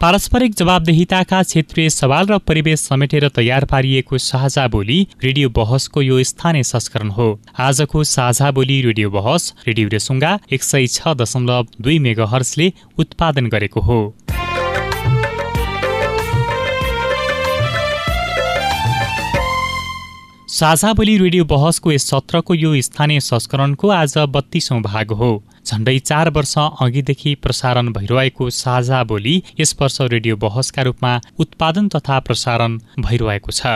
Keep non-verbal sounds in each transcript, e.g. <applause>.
पारस्परिक जवाबदेहिताका क्षेत्रीय सवाल र परिवेश समेटेर तयार पारिएको साझा बोली रेडियो बहसको यो स्थानीय संस्करण हो। आजको साझा बोली रेडियो बहस रेडियो रेसुङ्गा एक सय छ दशमलव दुई मेगाहर्सले उत्पादन गरेको हो। साझा बोली रेडियो बहसको यस सत्रको यो स्थानीय संस्करणको आज बत्तीसौँ भाग हो। झण्डै चार वर्ष अघिदेखि प्रसारण भइरहेको साझा बोली यस वर्ष रेडियो बहसका रूपमा उत्पादन तथा प्रसारण भइरहेको छ।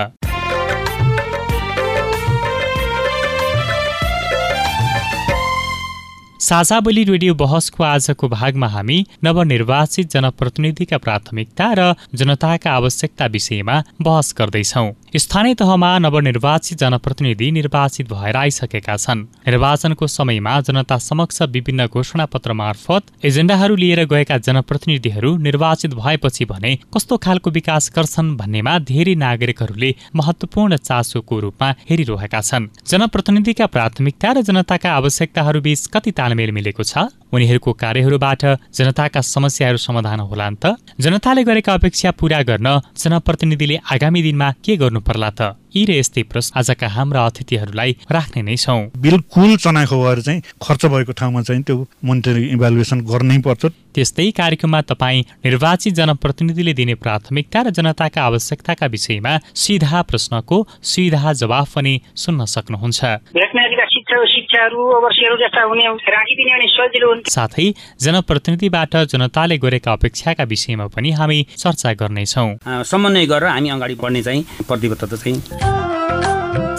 साझा बोली रेडियो बहसको आजको भागमा हामी नवनिर्वाचित जनप्रतिनिधिका प्राथमिकता र जनताका आवश्यकता विषयमा बहस गर्दैछौ। स्थानीय तहमा नवनिर्वाचित जनप्रतिनिधि निर्वाचित भएर आइसकेका छन्। निर्वाचनको समयमा जनता समक्ष विभिन्न घोषणा पत्र मार्फत एजेन्डाहरू लिएर गएका जनप्रतिनिधिहरू निर्वाचित भएपछि भने कस्तो खालको विकास गर्छन् भन्नेमा धेरै नागरिकहरूले महत्वपूर्ण चासोको रूपमा हेरिरहेका छन्। जनप्रतिनिधिका प्राथमिकता र जनताका आवश्यकताहरू बीच कति तालमेल मिलेको छ। उनीहरूको कार्यहरूबाट जनताका समस्याहरू समाधान होलान् त। जनताले गरेका अपेक्षा पूरा गर्न जनप्रतिनिधिले आगामी दिनमा के गर्नु पर्ला त? यी र यस्तै प्रश्न आजका हाम्रा अतिथिहरूलाई राख्ने नै छौँ। बिल्कुल चनाखो भएर चाहिँ खर्च भएको ठाउँमा चाहिँ त्यो मोनिटरी इभ्यालुएसन गर्नै पर्छ। त्यस्तै कार्यक्रममा तपाईँ निर्वाचित जनप्रतिनिधिले दिने प्राथमिकता र जनताका आवश्यकताका विषयमा सिधा प्रश्नको सिधा जवाफ पनि सुन्न सक्नुहुन्छ। साथै जनप्रतिनिधिबाट जनताले गरेका अपेक्षाका विषयमा पनि हामी चर्चा गर्नेछौ। समन्वय गरेर हामी अगाडि बढ्ने चाहिँ प्रतिबद्धता चाहिँ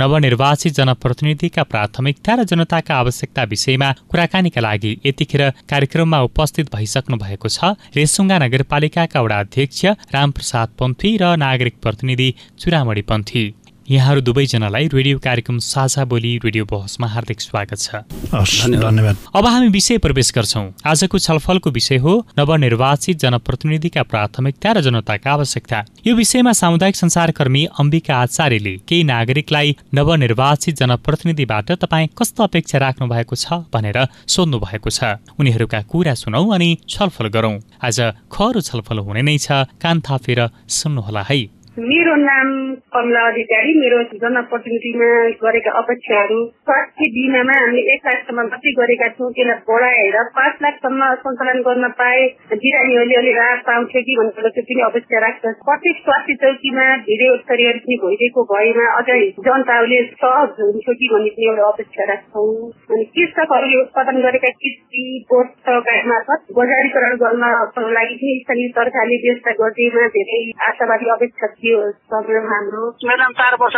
नवनिर्वाचित जनप्रतिनिधिका प्राथमिकता र जनताका आवश्यकता विषयमा कुराकानीका लागि यतिखेर कार्यक्रममा उपस्थित भइसक्नु भएको छ। रेसुङ्गा नगरपालिकाका वडा अध्यक्ष रामप्रसाद पन्थी र नागरिक प्रतिनिधि चुरामणी पन्थी। यहाँहरू दुवैजनालाई रेडियो कार्यक्रम साझा बोली रेडियो बहसमा हार्दिक स्वागत छ। धन्यवाद। अब हामी विषय प्रवेश गर्छौँ। आजको छलफलको विषय हो नवनिर्वाचित जनप्रतिनिधिका प्राथमिकता र जनताका आवश्यकता। यो विषयमा सामुदायिक संसारकर्मी अम्बिका आचार्यले केही नागरिकलाई नवनिर्वाचित जनप्रतिनिधिबाट तपाईँ कस्तो अपेक्षा राख्नु भएको छ भनेर सोध्नु भएको छ। उनीहरूका कुरा सुनौ अनि छलफल गरौँ। आज खरो छलफल हुने नै छ। कान थापेर सुन्नुहोला है। मेरो नाम कमला अधिकारी। मेरो जनप्रतिनिधिमा गरेका अपेक्षाहरू स्वास्थ्य बिमामा हामीले एक लाखसम्म मात्रै गरेका छौँ त्यसलाई बढाएर पाँच लाखसम्म सञ्चालन गर्न पाए। बिरामीहरूले अलि राहत पाउँथ्यो कि भनेर त्यो पनि अपेक्षा राख्छ प्रत्येक स्वास्थ्य चौकीमा धेरै उत्तरीहरू पनि भइदिएको भएमा अझै जनताहरूले सहज हुन्थ्यो कि भन्ने पनि एउटा अपेक्षा राख्छौँ। अनि कृषकहरूले उत्पादन गरेका कृषि बोर्ड मार्फत बजारीकरण गर्नको लागि स्थानीय सरकारले व्यवस्था गरिदिएमा धेरै आशावादी अपेक्षा थियो हाम्रो। मेरो चार वर्ष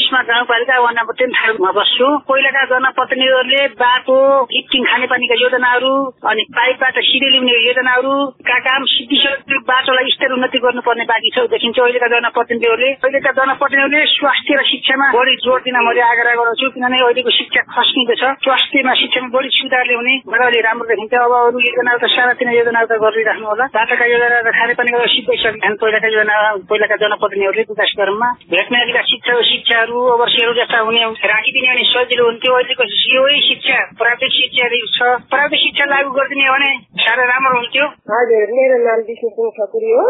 इस्मा गाउँपालिका नम्बर टेन फाइभमा बस्छु। पहिलाका जनप्रतिनिधिहरूले बाटो लिफ्टिङ खानेपानीका योजनाहरू अनि पाइपबाट सिधै ल्याउने योजनाहरू का काम सिद्धिसकेको बाटोलाई स्तर उन्नति गर्नुपर्ने बाँकी छ देखिन्छ। अहिलेका जनप्रतिनिधिहरूले अहिलेका जनप्रतिनिधिहरूले स्वास्थ्य र शिक्षामा बढी जोड दिन मैले आग्रह गर्छु किनभने अहिलेको शिक्षा खस्किँदैछ। स्वास्थ्यमा शिक्षामा बढी सुधार ल्याउने अलि राम्रो देखिन्छ। अब अरू योजनाहरू त सानातिना योजनाहरू त गरिराख्नु होला। बाटोका योजना र खानेपानीका सिद्धिसके पहिलाका योजना पहिलाका जनप्रतिनिधिहरूले विकास क्रममा भेटनेरीका शिक्षा शिक्षाहरू अवश्यहरू जस्ता हुने राखिदिने भने सजिलो हुन्थ्यो अहिलेको यही शिक्षा प्राविधिक शिक्षा छ प्राविधिक शिक्षा लागू गरिदिने भने साह्रै राम्रो हुन्थ्यो। हजुर मेरो नाम विष्णु सिंह ठकुरी हो।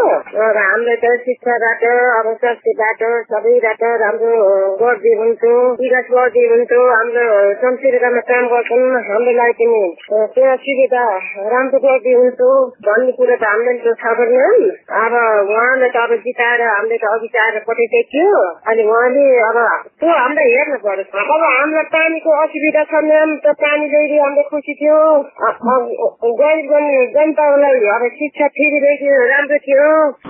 र हाम्रो त शिक्षाबाट अब स्वास्थ्यबाट सबैबाट राम्रो गरिदिए हुन्थ्यो विकास गरिदिए हुन्थ्यो। हाम्रो संस्कृतिमा काम गर्छन् हाम्रो लागि पनि। सेवा सुविधा राम्रो गरिदिए हुन्थ्यो भन्ने कुरो त हामीले त गरेन अब उहाँले त अब जिताएर हामीले त अघि चाएर पठाइदिएको थियो। अनि उहाँले अब त्यो हामीलाई हेर्नु पर्यो अब हामीलाई पानीको असुविधा छ म्याम त पानी ल्याइदियो हामीले खुसी थियो। गरिब जनतालाई अब शिक्षा फेरि ल्याइदियो राम्रो थियो।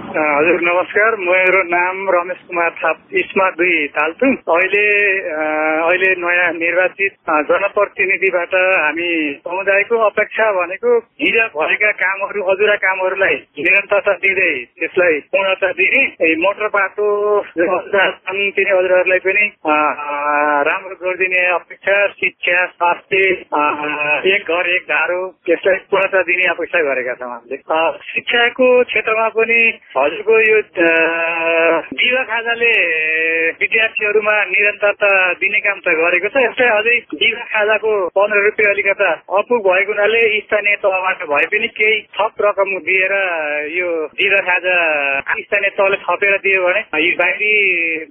हजुर नमस्कार। मेरो नाम रमेश कुमार थाप इस्मा दुई तालतुङ। अहिले अहिले नयाँ निर्वाचित जनप्रतिनिधिबाट हामी समुदायको अपेक्षा भनेको हिजो भएका कामहरू अधुरा कामहरूलाई निरन्तरता दिँदै त्यसलाई पूर्णता दिने मोटर बाटो छन् हजुरहरूलाई पनि राम्रो गरिदिने अपेक्षा शिक्षा स्वास्थ्य एक घर एक धारो त्यसलाई पूर्णता दिने अपेक्षा गरेका छौँ हामीले। शिक्षाको क्षेत्रमा पनि हजुरको यो दिवा खाजाले विद्यार्थीहरूमा निरन्तरता दिने काम त गरेको छ। यस्तै अझै दिवा खाजाको पन्ध्र रुपियाँ अलिकता अपुग भएको हुनाले स्थानीय तहबाट भए पनि केही थप रकम दिएर यो दिवा खाजा स्थानीय तहले थपेर दियो भने यी बाहिरी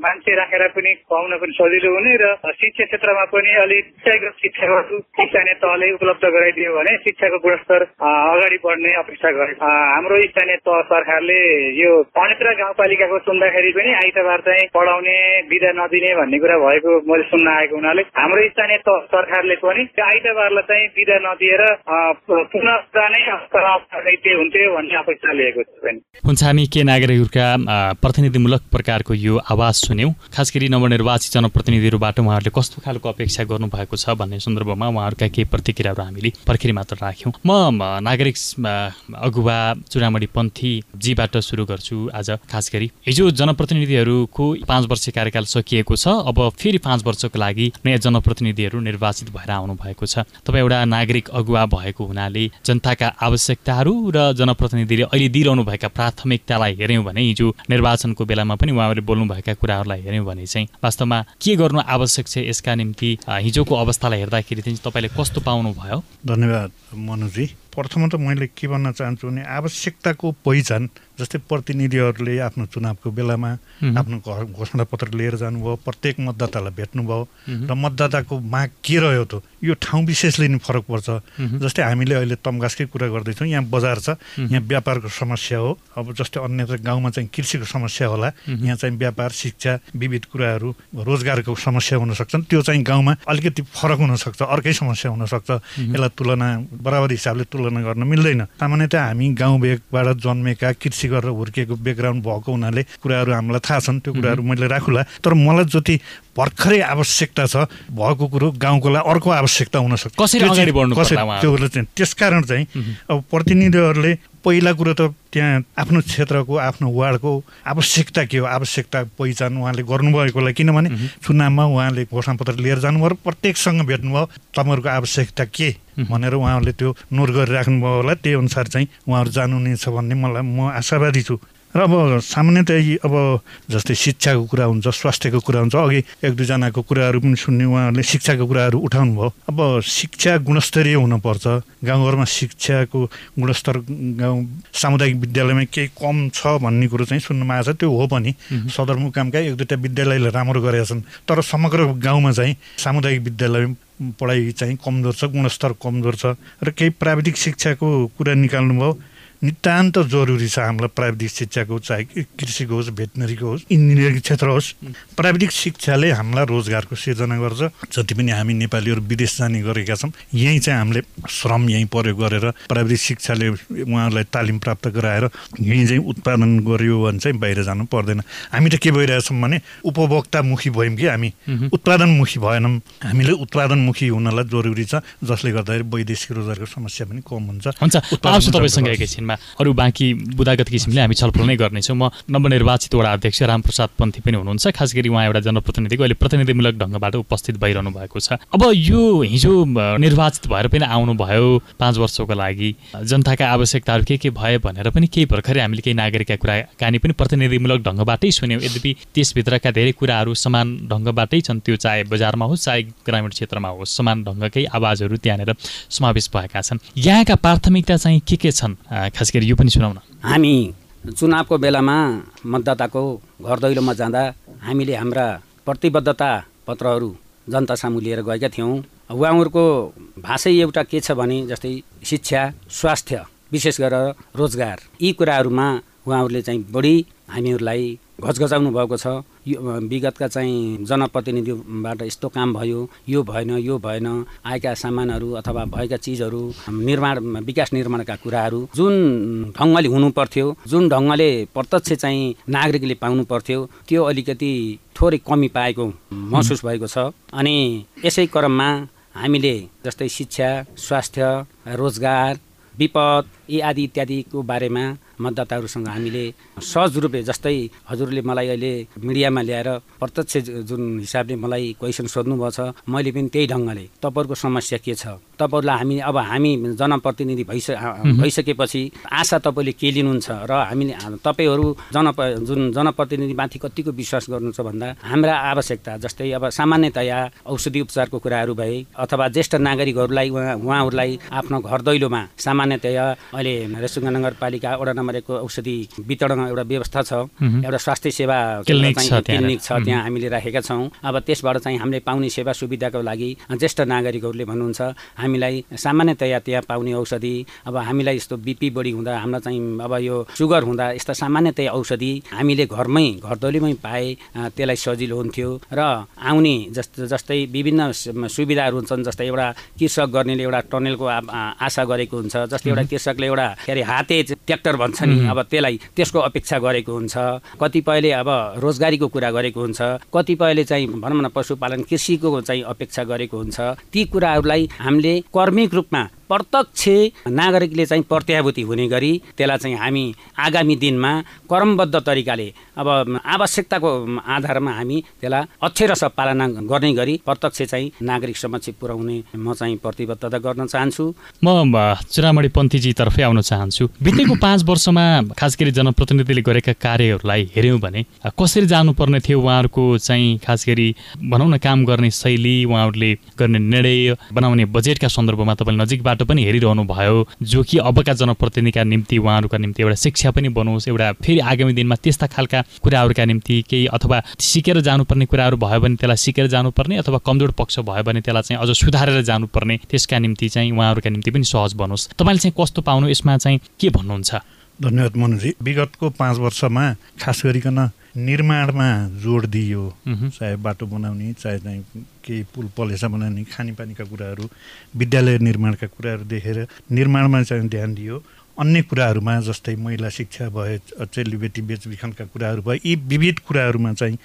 मान्छे राखेर पनि पाउन पनि सजिलो हुने र शिक्षा क्षेत्रमा पनि अलिक शिक्षाहरू स्थानीय तहले उपलब्ध गराइदियो भने शिक्षाको गुणस्तर अगाडि बढ्ने अपेक्षा गरे। हाम्रो स्थानीय तह सरकारले यो पणेत्र गाउँपालिकाको सुन्दाखेरि पनि आइतबार चाहिँ पढाउने विदा नदिने भन्ने कुरा भएको मैले सुन्न आएको हुनाले हाम्रो स्थानीय तह सरकारले पनि त्यो आइतबारलाई चाहिँ विदा नदिएर पुनः जाने हुन्थ्यो भन्ने अपेक्षा लिएको छ हुन्छ हामी के नागरिकहरूका प्रतिनिधिमूलक प्रकारको यो आवाज सुन्यौँ। खास गरी नवनिर्वाचित जनप्रतिनिधिहरूबाट उहाँहरूले कस्तो खालको अपेक्षा गर्नुभएको छ भन्ने सन्दर्भमा उहाँहरूका केही प्रतिक्रियाहरू हामीले पर्खिरी मात्र राख्यौँ। म नागरिक अगुवा चुडामणी पन्थीजीबाट सुरु गर्छु आज। खास गरी हिजो जनप्रतिनिधिहरूको पाँच वर्ष कार्यकाल सकिएको छ अब फेरि पाँच वर्षको लागि नयाँ जनप्रतिनिधिहरू निर्वाचित भएर आउनु भएको छ। तपाईँ एउटा नागरिक अगुवा भएको हुनाले जनताका आवश्यकताहरू र जनप्रतिनिधिले अहिले दिइरहनु भएका प्राथमिकतालाई हेऱ्यौँ भने हिजो निर्वाचनको बेलामा पनि उहाँहरूले बोल्नुभएका कुराहरूलाई हेऱ्यौँ भने चाहिँ वास्तवमा के गर्नु आवश्यक छ यसका निम्ति हिजोको अवस्थालाई हेर्दाखेरि चाहिँ तपाईँले कस्तो पाउनुभयो? धन्यवाद मनोजी। प्रथम त मैले के भन्न चाहन्छु भने आवश्यकताको पहिचान जस्तै प्रतिनिधिहरूले आफ्नो चुनावको बेलामा आफ्नो घर घोषणापत्र लिएर जानुभयो प्रत्येक मतदातालाई भेट्नुभयो र मतदाताको माग के रह्यो त यो ठाउँ विशेषले नि फरक पर्छ। जस्तै हामीले अहिले तम्घासकै कुरा गर्दैछौँ यहाँ बजार छ यहाँ व्यापारको समस्या हो। अब जस्तै अन्यत्र गाउँमा चाहिँ कृषिको समस्या होला। यहाँ चाहिँ व्यापार शिक्षा विविध कुराहरू रोजगारको समस्या हुनसक्छन्। त्यो चाहिँ गाउँमा अलिकति फरक हुनसक्छ अर्कै समस्या हुनसक्छ। यसलाई तुलना बराबर हिसाबले तुलना गर्न मिल्दैन। सामान्यतः हामी गाउँ भेगबाट जन्मेका कृषि गरेर हुर्किएको ब्याकग्राउन्ड भएको हुनाले कुराहरू हामीलाई थाहा छन् त्यो कुराहरू मैले राखुला। तर मलाई जति भर्खरै आवश्यकता छ भएको कुरो गाउँको लागि अर्को आवश्यकता हुनसक्छ त्यो चाहिँ त्यसकारण चाहिँ अब प्रतिनिधिहरूले पहिला कुरो त त्यहाँ आफ्नो क्षेत्रको आफ्नो वार्डको आवश्यकता के हो? आवश्यकता पहिचान उहाँले गर्नुभएकोलाई किनभने चुनावमा उहाँले घोषणापत्र लिएर जानुभयो प्रत्येकसँग भेट्नुभयो तपाईँहरूको आवश्यकता के? भनेर उहाँहरूले त्यो नोट गरिराख्नुभयो होला। त्यही अनुसार चाहिँ उहाँहरू जानुहुनेछ भन्ने मलाई म आशावादी छु। अब सामान्यतः अब जस्तै शिक्षाको कुरा हुन्छ स्वास्थ्यको कुरा हुन्छ अघि एक दुईजनाको कुराहरू पनि सुन्ने उहाँहरूले शिक्षाको कुराहरू उठाउनु भयो। अब शिक्षा गुणस्तरीय हुनुपर्छ। गाउँघरमा शिक्षाको गुणस्तर गाउँ सामुदायिक विद्यालयमा केही कम छ भन्ने कुरो चाहिँ सुन्नुमा आएको छ। त्यो हो पनि। सदरमुकामका एक दुईवटा विद्यालयले राम्रो गरेका छन्। तर समग्र गाउँमा चाहिँ सामुदायिक विद्यालय पढाइ चाहिँ कमजोर छ गुणस्तर कमजोर छ। र केही प्राविधिक शिक्षाको कुरा निकाल्नुभयो। नितान्त जरुरी छ हामीलाई प्राविधिक शिक्षाको चाहे कृषिको होस् भेटनरीको होस् इन्जिनियरिङ क्षेत्र होस् प्राविधिक शिक्षाले हामीलाई रोजगारको सिर्जना गर्छ। जति पनि हामी नेपालीहरू विदेश जाने गरेका छौँ यहीँ चाहिँ हामीले श्रम यहीँ प्रयोग गरेर प्राविधिक शिक्षाले उहाँहरूलाई तालिम प्राप्त गराएर यहीँ चाहिँ उत्पादन गर्यो भने चाहिँ बाहिर जानु पर्दैन। हामी त के भइरहेछौँ भने उपभोक्तामुखी भयौँ कि हामी। उत्पादनमुखी भएनौँ। हामीले उत्पादनमुखी हुनलाई जरुरी छ जसले गर्दाखेरि वैदेशिक रोजगारको समस्या पनि कम हुन्छ। हुन्छ। तपाईँसँग एकैछिन विषयमा अरू बाँकी बुदागत किसिमले हामी छलफल नै गर्नेछौँ। म नवनिर्वाचित वडा अध्यक्ष रामप्रसाद पन्थी पनि हुनुहुन्छ। खास गरी उहाँ एउटा जनप्रतिनिधिको अहिले प्रतिनिधिमूलक ढङ्गबाट उपस्थित भइरहनु भएको छ। अब यो हिजो निर्वाचित भएर पनि आउनुभयो पाँच वर्षको लागि। जनताका आवश्यकताहरू के के भए भनेर पनि केही भर्खरै हामीले केही नागरिकका कुराकानी पनि प्रतिनिधिमूलक ढङ्गबाटै सुन्यौँ। यद्यपि त्यसभित्रका धेरै कुराहरू समान ढङ्गबाटै छन्। त्यो चाहे बजारमा होस् चाहे ग्रामीण क्षेत्रमा होस् समान ढङ्गकै आवाजहरू त्यहाँनिर समावेश भएका छन्। यहाँका प्राथमिकता चाहिँ के के छन्? खास गरी यो पनि सुनाउन। हामी चुनावको बेलामा मतदाताको घर दैलोमा जाँदा हामीले हाम्रा प्रतिबद्धता पत्रहरू जनता सामु लिएर गएका थियौँ। उहाँहरूको भाषै एउटा के छ भने जस्तै शिक्षा स्वास्थ्य विशेष गरेर रोजगार यी कुराहरूमा उहाँहरूले चाहिँ बढी हामीहरूलाई घचघचाउनु भएको छ। यो विगतका चाहिँ जनप्रतिनिधिबाट यस्तो काम भयो यो भएन यो भएन आएका सामानहरू अथवा भएका चिजहरू निर्माण विकास निर्माणका कुराहरू जुन ढङ्गले हुनु पर्थ्यो जुन ढङ्गले प्रत्यक्ष चाहिँ नागरिकले पाउनु पर्थ्यो त्यो अलिकति थोरै कमी पाएको महसुस भएको छ। अनि यसै क्रममा हामीले जस्तै शिक्षा स्वास्थ्य रोजगार विपद यी आदि इत्यादिको बारेमा मतदाताहरूसँग हामीले सहज रूपले जस्तै हजुरले मलाई अहिले मिडियामा ल्याएर प्रत्यक्ष जुन हिसाबले मलाई क्वेसन सोध्नुभएको छ मैले पनि त्यही ढङ्गले तपाईँहरूको समस्या के छ? तपाईँहरूलाई हामी अब हामी जनप्रतिनिधि भइस भइसकेपछि आशा तपाईँले के लिनुहुन्छ र हामीले तपाईँहरू जन जुन जनप्रतिनिधिमाथि कतिको विश्वास गर्नुहुन्छ भन्दा हाम्रा आवश्यकता जस्तै अब सामान्यतया औषधि उपचारको कुराहरू भए अथवा ज्येष्ठ नागरिकहरूलाई उहाँ उहाँहरूलाई आफ्नो घर दैलोमा सामान्यतया अहिले रेसुङ्गा नगरपालिका वडा नम्बर एकको औषधि वितरण एउटा व्यवस्था छ। एउटा स्वास्थ्य सेवा क्लिनिक छ त्यहाँ हामीले राखेका छौँ। अब त्यसबाट चाहिँ हामीले पाउने सेवा सुविधाको लागि ज्येष्ठ नागरिकहरूले भन्नुहुन्छ हामीलाई सामान्यतया त्यहाँ पाउने औषधि अब हामीलाई यस्तो बिपी बढी हुँदा हामीलाई चाहिँ अब यो सुगर हुँदा यस्ता सामान्यतया औषधि हामीले घरमै घरदलीमै पाए त्यसलाई सजिलो हुन्थ्यो र आउने जस्तो जस्तै विभिन्न सुविधाहरू हुन्छन् जस्तै एउटा कृषक गर्नेले एउटा टनेलको आशा गरेको हुन्छ जस्तै एउटा कृषकले एउटा के अरे हाते ट्र्याक्टर भन्छ नि अब त्यसलाई त्यसको अपेक्षा गरेको हुन्छ। कतिपयले अब रोजगारीको कुरा गरेको हुन्छ। कतिपयले चाहिँ भनौँ न पशुपालन कृषिको चाहिँ अपेक्षा गरेको हुन्छ। ती कुराहरूलाई हामीले कर्मिक रूपमा प्रत्यक्ष नागरिकले चाहिँ प्रत्याभूति हुने गरी त्यसलाई चाहिँ हामी आगामी दिनमा क्रमबद्ध तरिकाले अब आवश्यकताको आधारमा हामी त्यसलाई अक्षरस पालना गर्ने गरी प्रत्यक्ष चाहिँ नागरिक समक्ष पुर्याउने म चाहिँ प्रतिबद्धता गर्न चाहन्छु। म चुनामणी पन्थीजीतर्फै आउन चाहन्छु। बितेको पाँच वर्षमा खास गरी जनप्रतिनिधिले गरेका कार्यहरूलाई हेऱ्यौँ भने कसरी जानुपर्ने थियो उहाँहरूको चाहिँ खास गरी भनौँ न काम गर्ने शैली उहाँहरूले गर्ने निर्णय बनाउने बजेटका सन्दर्भमा तपाईँले नजिकबाट बाटो पनि हेरिरहनु भयो जो कि अबका जनप्रतिनिधिका निम्ति उहाँहरूका निम्ति एउटा शिक्षा पनि बनोस् एउटा फेरि आगामी दिनमा त्यस्ता खालका कुराहरूका निम्ति केही अथवा सिकेर जानुपर्ने कुराहरू भयो भने त्यसलाई सिकेर जानुपर्ने अथवा कमजोर पक्ष भयो भने त्यसलाई चाहिँ अझ सुधारेर जानुपर्ने त्यसका निम्ति चाहिँ उहाँहरूका निम्ति पनि सहज बनोस्। तपाईँले चाहिँ कस्तो पाउनु? यसमा चाहिँ के भन्नुहुन्छ? धन्यवाद मनोजी। विगतको पाँच वर्षमा खास गरिकन निर्माणमा जोड दियो चाहे बाटो बनाउने चाहे चाहिँ केही पुल पलेसा बनाउने खानेपानीका कुराहरू विद्यालय निर्माणका कुराहरू देखेर निर्माणमा चाहिँ ध्यान दियो। अन्य कुराहरूमा जस्तै महिला शिक्षा भए चेलीबेटी बेचबिखनका कुराहरू भए यी विविध कुराहरूमा चाहिँ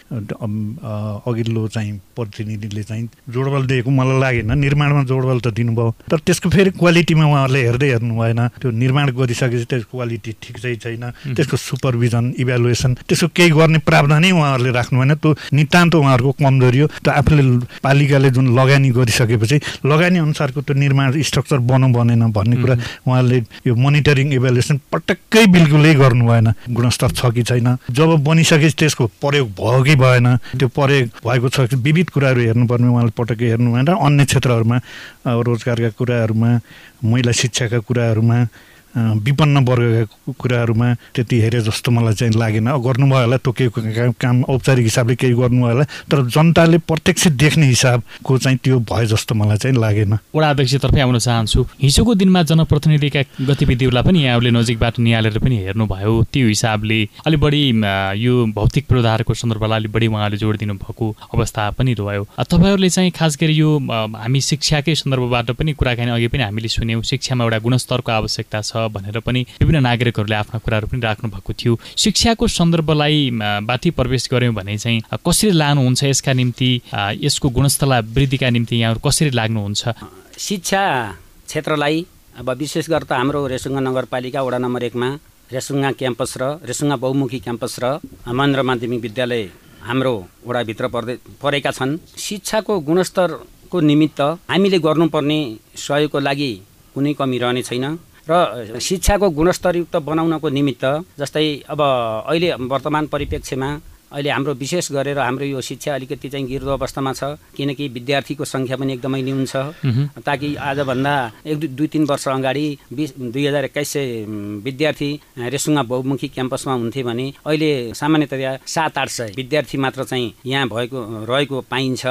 अघिल्लो चाहिँ प्रतिनिधिले चाहिँ जोडबल दिएको मलाई लागेन। निर्माणमा जोडबल त दिनुभयो तर त्यसको फेरि क्वालिटीमा उहाँहरूले हेर्दै हेर्नु भएन। त्यो निर्माण गरिसकेपछि त्यसको क्वालिटी ठिक चाहिँ छैन। त्यसको सुपरभिजन इभ्यालुएसन त्यसको केही गर्ने प्रावधानै उहाँहरूले राख्नु भएन। त्यो नितान्त उहाँहरूको कमजोरी हो त्यो आफूले पालिकाले जुन लगानी गरिसकेपछि लगानी अनुसारको त्यो निर्माण स्ट्रक्चर बनाउ बनेन भन्ने कुरा उहाँहरूले यो मोनिटरिङ इन्जिनियरिङ इभ्यालुएसन पटक्कै बिल्कुलै गर्नु भएन। गुणस्तर छ कि छैन। जब बनिसकेपछि त्यसको प्रयोग भयो कि भएन त्यो प्रयोग भएको छ विविध कुराहरू हेर्नुपर्ने उहाँले पटक्कै हेर्नु भएन। अन्य क्षेत्रहरूमा रोजगारका कुराहरूमा महिला शिक्षाका कुराहरूमा विपन्न वर्गका कुराहरूमा त्यति हेरे जस्तो मलाई चाहिँ लागेन। गर्नुभयो होला तोकेको काम औपचारिक हिसाबले केही गर्नुभयो होला तर जनताले प्रत्यक्ष देख्ने हिसाबको चाहिँ त्यो भयो जस्तो मलाई चाहिँ लागेन। वडा अध्यक्षतर्फै आउन चाहन्छु। हिजोको दिनमा जनप्रतिनिधिका गतिविधिहरूलाई पनि यहाँहरूले नजिकबाट निहालेर पनि हेर्नुभयो। त्यो हिसाबले अलिक बढी यो भौतिक पूर्वाधारको सन्दर्भलाई अलिक बढी उहाँले जोड दिनुभएको अवस्था पनि रह्यो। तपाईँहरूले चाहिँ खास गरी यो हामी शिक्षाकै सन्दर्भबाट पनि कुराकानी अघि पनि हामीले सुन्यौँ। शिक्षामा एउटा गुणस्तरको आवश्यकता छ। भनेर पनि विभिन्न नागरिकहरूले आफ्ना कुराहरू पनि राख्नु भएको थियो। शिक्षाको सन्दर्भलाई बाटी प्रवेश गऱ्यौँ भने चाहिँ कसरी लानुहुन्छ यसका निम्ति यसको गुणस्तरलाई वृद्धिका निम्ति यहाँहरू कसरी लाग्नुहुन्छ? शिक्षा क्षेत्रलाई अब विशेष गरेर त हाम्रो रेसुङ्गा नगरपालिका वडा नम्बर एकमा रेसुङ्गा क्याम्पस र रेसुङ्गा बहुमुखी क्याम्पस र महेन्द्र माध्यमिक विद्यालय हाम्रो वडाभित्र पर्दै परेका छन्। शिक्षाको गुणस्तरको निमित्त हामीले गर्नुपर्ने सहयोगको लागि कुनै कमी रहने छैन। र शिक्षाको गुणस्तरयुक्त बनाउनको निमित्त जस्तै अब अहिले वर्तमान परिप्रेक्ष्यमा अहिले हाम्रो विशेष गरेर हाम्रो यो शिक्षा अलिकति चाहिँ गिर्दो अवस्थामा छ किनकि विद्यार्थीको सङ्ख्या पनि एकदमै न्यून छ। ताकि आजभन्दा एक दुई तिन वर्ष अगाडि बिस दुई हजार एक्काइस सय विद्यार्थी रेसुङ्गा बहुमुखी क्याम्पसमा हुन्थे भने अहिले सामान्यतया सात आठ सय विद्यार्थी मात्र चाहिँ यहाँ भएको रहेको पाइन्छ।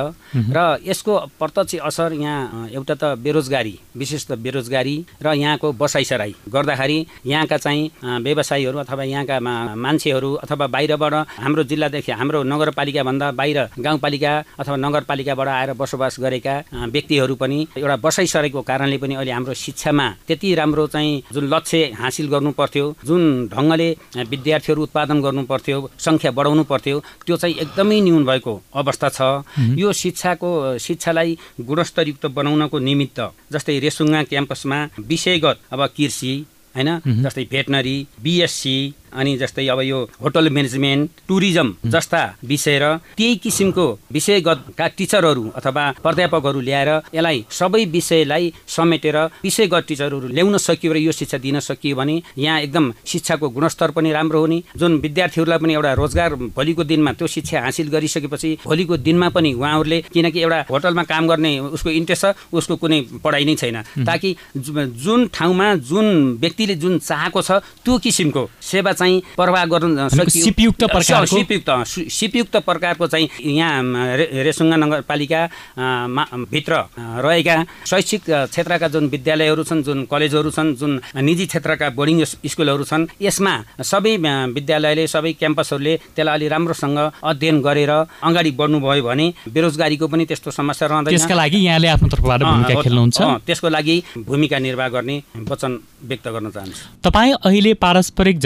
र यसको प्रत्यक्ष असर यहाँ एउटा त बेरोजगारी विशेष त बेरोजगारी र यहाँको बसाइसराई गर्दाखेरि यहाँका चाहिँ व्यवसायीहरू अथवा यहाँका मान्छेहरू अथवा बाहिरबाट हाम्रो जिल्ला जिल्लादेखि हाम्रो नगरपालिकाभन्दा बाहिर गाउँपालिका अथवा नगरपालिकाबाट आएर बसोबास गरेका व्यक्तिहरू पनि एउटा बसाइसकेको कारणले पनि अहिले हाम्रो शिक्षामा त्यति राम्रो चाहिँ जुन लक्ष्य हासिल गर्नु पर्थ्यो जुन ढङ्गले विद्यार्थीहरू उत्पादन गर्नु पर्थ्यो सङ्ख्या बढाउनु पर्थ्यो त्यो चाहिँ एकदमै न्यून भएको अवस्था छ। यो शिक्षाको शिक्षालाई गुणस्तरयुक्त बनाउनको निमित्त जस्तै रेसुङ्गा क्याम्पसमा विषयगत अब कृषि होइन? जस्तै भेटनरी बिएससी अनि जस्तै अब यो होटल म्यानेजमेन्ट टुरिज्म जस्ता विषय र त्यही किसिमको विषयगतका टिचरहरू अथवा प्राध्यापकहरू ल्याएर यसलाई सबै विषयलाई समेटेर विषयगत टिचरहरू ल्याउन सकियो र यो शिक्षा दिन सकियो भने यहाँ एकदम शिक्षाको गुणस्तर पनि राम्रो हुने। जुन विद्यार्थीहरूलाई पनि एउटा रोजगार भोलिको दिनमा त्यो शिक्षा हासिल गरिसकेपछि भोलिको दिनमा पनि उहाँहरूले किनकि एउटा होटलमा काम गर्ने उसको इन्ट्रेस्ट छ उसको कुनै पढाइ नै छैन। ताकि जुन ठाउँमा जुन व्यक्तिले जुन चाहेको छ त्यो किसिमको सेवा चाहिँ प्रवाह गर्नु सिपयुक्त सिपयुक्त सिपयुक्त प्रकारको चाहिँ यहाँ रेसुङ्गा नगरपालिका भित्र रहेका शैक्षिक क्षेत्रका जुन विद्यालयहरू छन् जुन कलेजहरू छन् जुन निजी क्षेत्रका बोर्डिङ स्कुलहरू छन् यसमा सबै विद्यालयले सबै क्याम्पसहरूले त्यसलाई अलि राम्रोसँग अध्ययन गरेर अगाडि बढ्नुभयो भने बेरोजगारीको पनि त्यस्तो समस्या रहँदैन। त्यसका लागि यहाँले आफ्नो तर्फबाट भूमिका खेल्नुहुन्छ। त्यसको लागि भूमिका निर्वाह गर्ने वचन व्यक्त गर्न चाहन्छु। तपाईँ अहिले पारस्परिक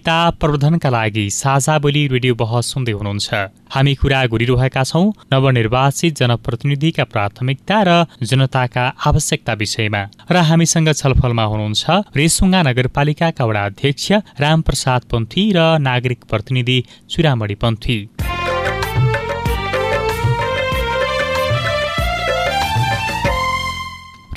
जवाबदेहिता प्रवर्धनका लागि साझा बोली रेडियो बहस सुन्दै हुनुहुन्छ। हामी कुरा गरिरहेका छौँ नवनिर्वाचित जनप्रतिनिधिका प्राथमिकता र जनताका आवश्यकता विषयमा र हामीसँग छलफलमा हुनुहुन्छ रेसुङ्गा नगरपालिकाका वडा अध्यक्ष रामप्रसाद पन्थी र नागरिक प्रतिनिधि चुरामणी पन्थी।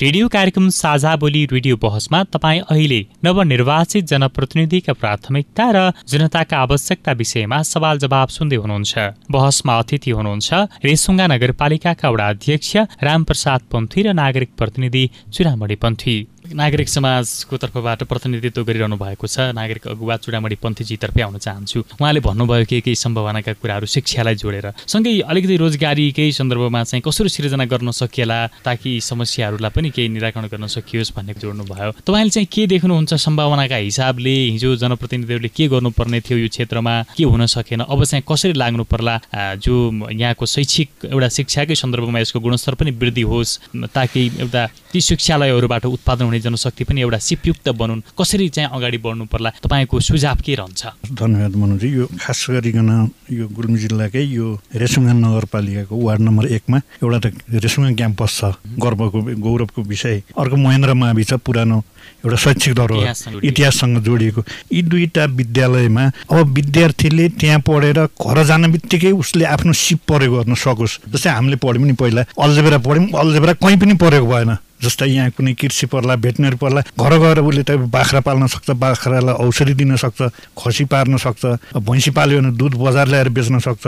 रेडियो कार्यक्रम साझा बोली रेडियो बहसमा तपाईँ अहिले नवनिर्वाचित जनप्रतिनिधिका प्राथमिकता र जनताका आवश्यकता विषयमा सवाल जवाब सुन्दै हुनुहुन्छ। बहसमा अतिथि हुनुहुन्छ रेसुङ्गा नगरपालिकाका वडा अध्यक्ष रामप्रसाद पन्थी र नागरिक प्रतिनिधि चुरामणी पन्थी नागरिक समाजको तर्फबाट प्रतिनिधित्व गरिरहनु भएको छ। नागरिक अगुवा चुडामणी पन्थीजीतर्फै आउन चाहन्छु। उहाँले भन्नुभयो कि केही सम्भावनाका कुराहरू शिक्षालाई जोडेर सँगै अलिकति रोजगारीकै सन्दर्भमा चाहिँ कसरी सिर्जना गर्न सकिएला ताकि समस्याहरूलाई पनि केही निराकरण गर्न सकियोस् भन्ने जोड्नु भयो तपाईँले चाहिँ के देख्नुहुन्छ सम्भावनाका हिसाबले? हिजो जनप्रतिनिधिहरूले के गर्नुपर्ने थियो यो क्षेत्रमा? के हुन सकेन? अब चाहिँ कसरी लाग्नु पर्ला जो यहाँको शैक्षिक एउटा शिक्षाकै सन्दर्भमा यसको गुणस्तर पनि वृद्धि होस् ताकि एउटा ती शिक्षालयहरूबाट उत्पादन हुने जनशक्ति पनि एउटा सिपयुक्त बनुन्। कसरी चाहिँ अगाडि बढ्नु पर्ला? तपाईँको सुझाव के रहन्छ? धन्यवाद मनोजी। यो खास गरिकन यो गुल्मी जिल्लाकै यो रेसुङ्गा नगरपालिकाको वार्ड नम्बर एकमा एउटा त रेसुङ्गा क्याम्पस छ। गर्वको गौरवको विषय। अर्को महेन्द्र मावि छ पुरानो एउटा शैक्षिक धरोहर। इतिहाससँग जोडिएको। यी दुईवटा विद्यालयमा अब विद्यार्थीले त्यहाँ पढेर घर जाने बित्तिकै उसले आफ्नो सिप प्रयोग गर्न सकोस्। जस्तै हामीले पढ्यौँ नि पहिला। अल्जेबेरा पढ्यौँ। अल्जेबेरा कहीँ पनि प्रयोग भएन। जस्तै यहाँ कुनै कृषि पर्ला भेटनेरी पर्ला घर गएर उसले त बाख्रा पाल्न सक्छ बाख्रालाई औषधि दिन सक्छ खसी पार्न सक्छ भैँसी पाल्यो भने दुध बजार ल्याएर बेच्न सक्छ।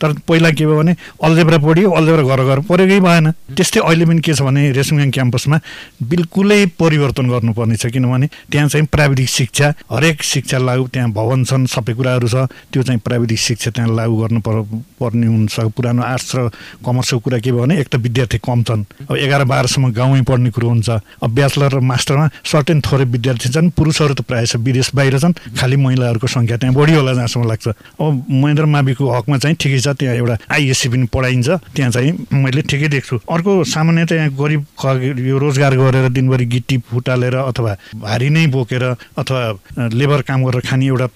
तर पहिला के भयो भने अल्जेब्रा पढ्यो अल्जेब्रा घर घर परेकै भएन। त्यस्तै अहिले पनि के छ भने रेसुङ्गाङ क्याम्पसमा बिल्कुलै परिवर्तन गर्नुपर्ने छ किनभने त्यहाँ चाहिँ प्राविधिक शिक्षा हरेक शिक्षा लागु त्यहाँ भवन छन् सबै कुराहरू छ त्यो चाहिँ प्राविधिक शिक्षा त्यहाँ लागू गर्नु पर्ने हुन्छ। पुरानो आर्ट्स र कमर्सको कुरा के भयो भने एक त विद्यार्थी कम छन्। अब एघार बाह्रसम्म गाउँमै पढ्ने कुरो हुन्छ अब ब्याचलर र मास्टरमा सर्टेन थोरै विद्यार्थी छन् पुरुषहरू त प्रायः विदेश बाहिर छन् खालि महिलाहरूको सङ्ख्या त्यहाँ बढी होला जहाँसम्म लाग्छ। अब महेन्द्र माविको हकमा चाहिँ ठिकै छ त्यहाँ एउटा आइएससी पनि पढाइन्छ त्यहाँ चाहिँ मैले ठिकै देख्छु। अर्को सामान्यतः यहाँ गरिब यो रोजगार गरेर दिनभरि गिटी फुटालेर अथवा भारी नै बोकेर अथवा लेबर काम गरेर खाने एउटा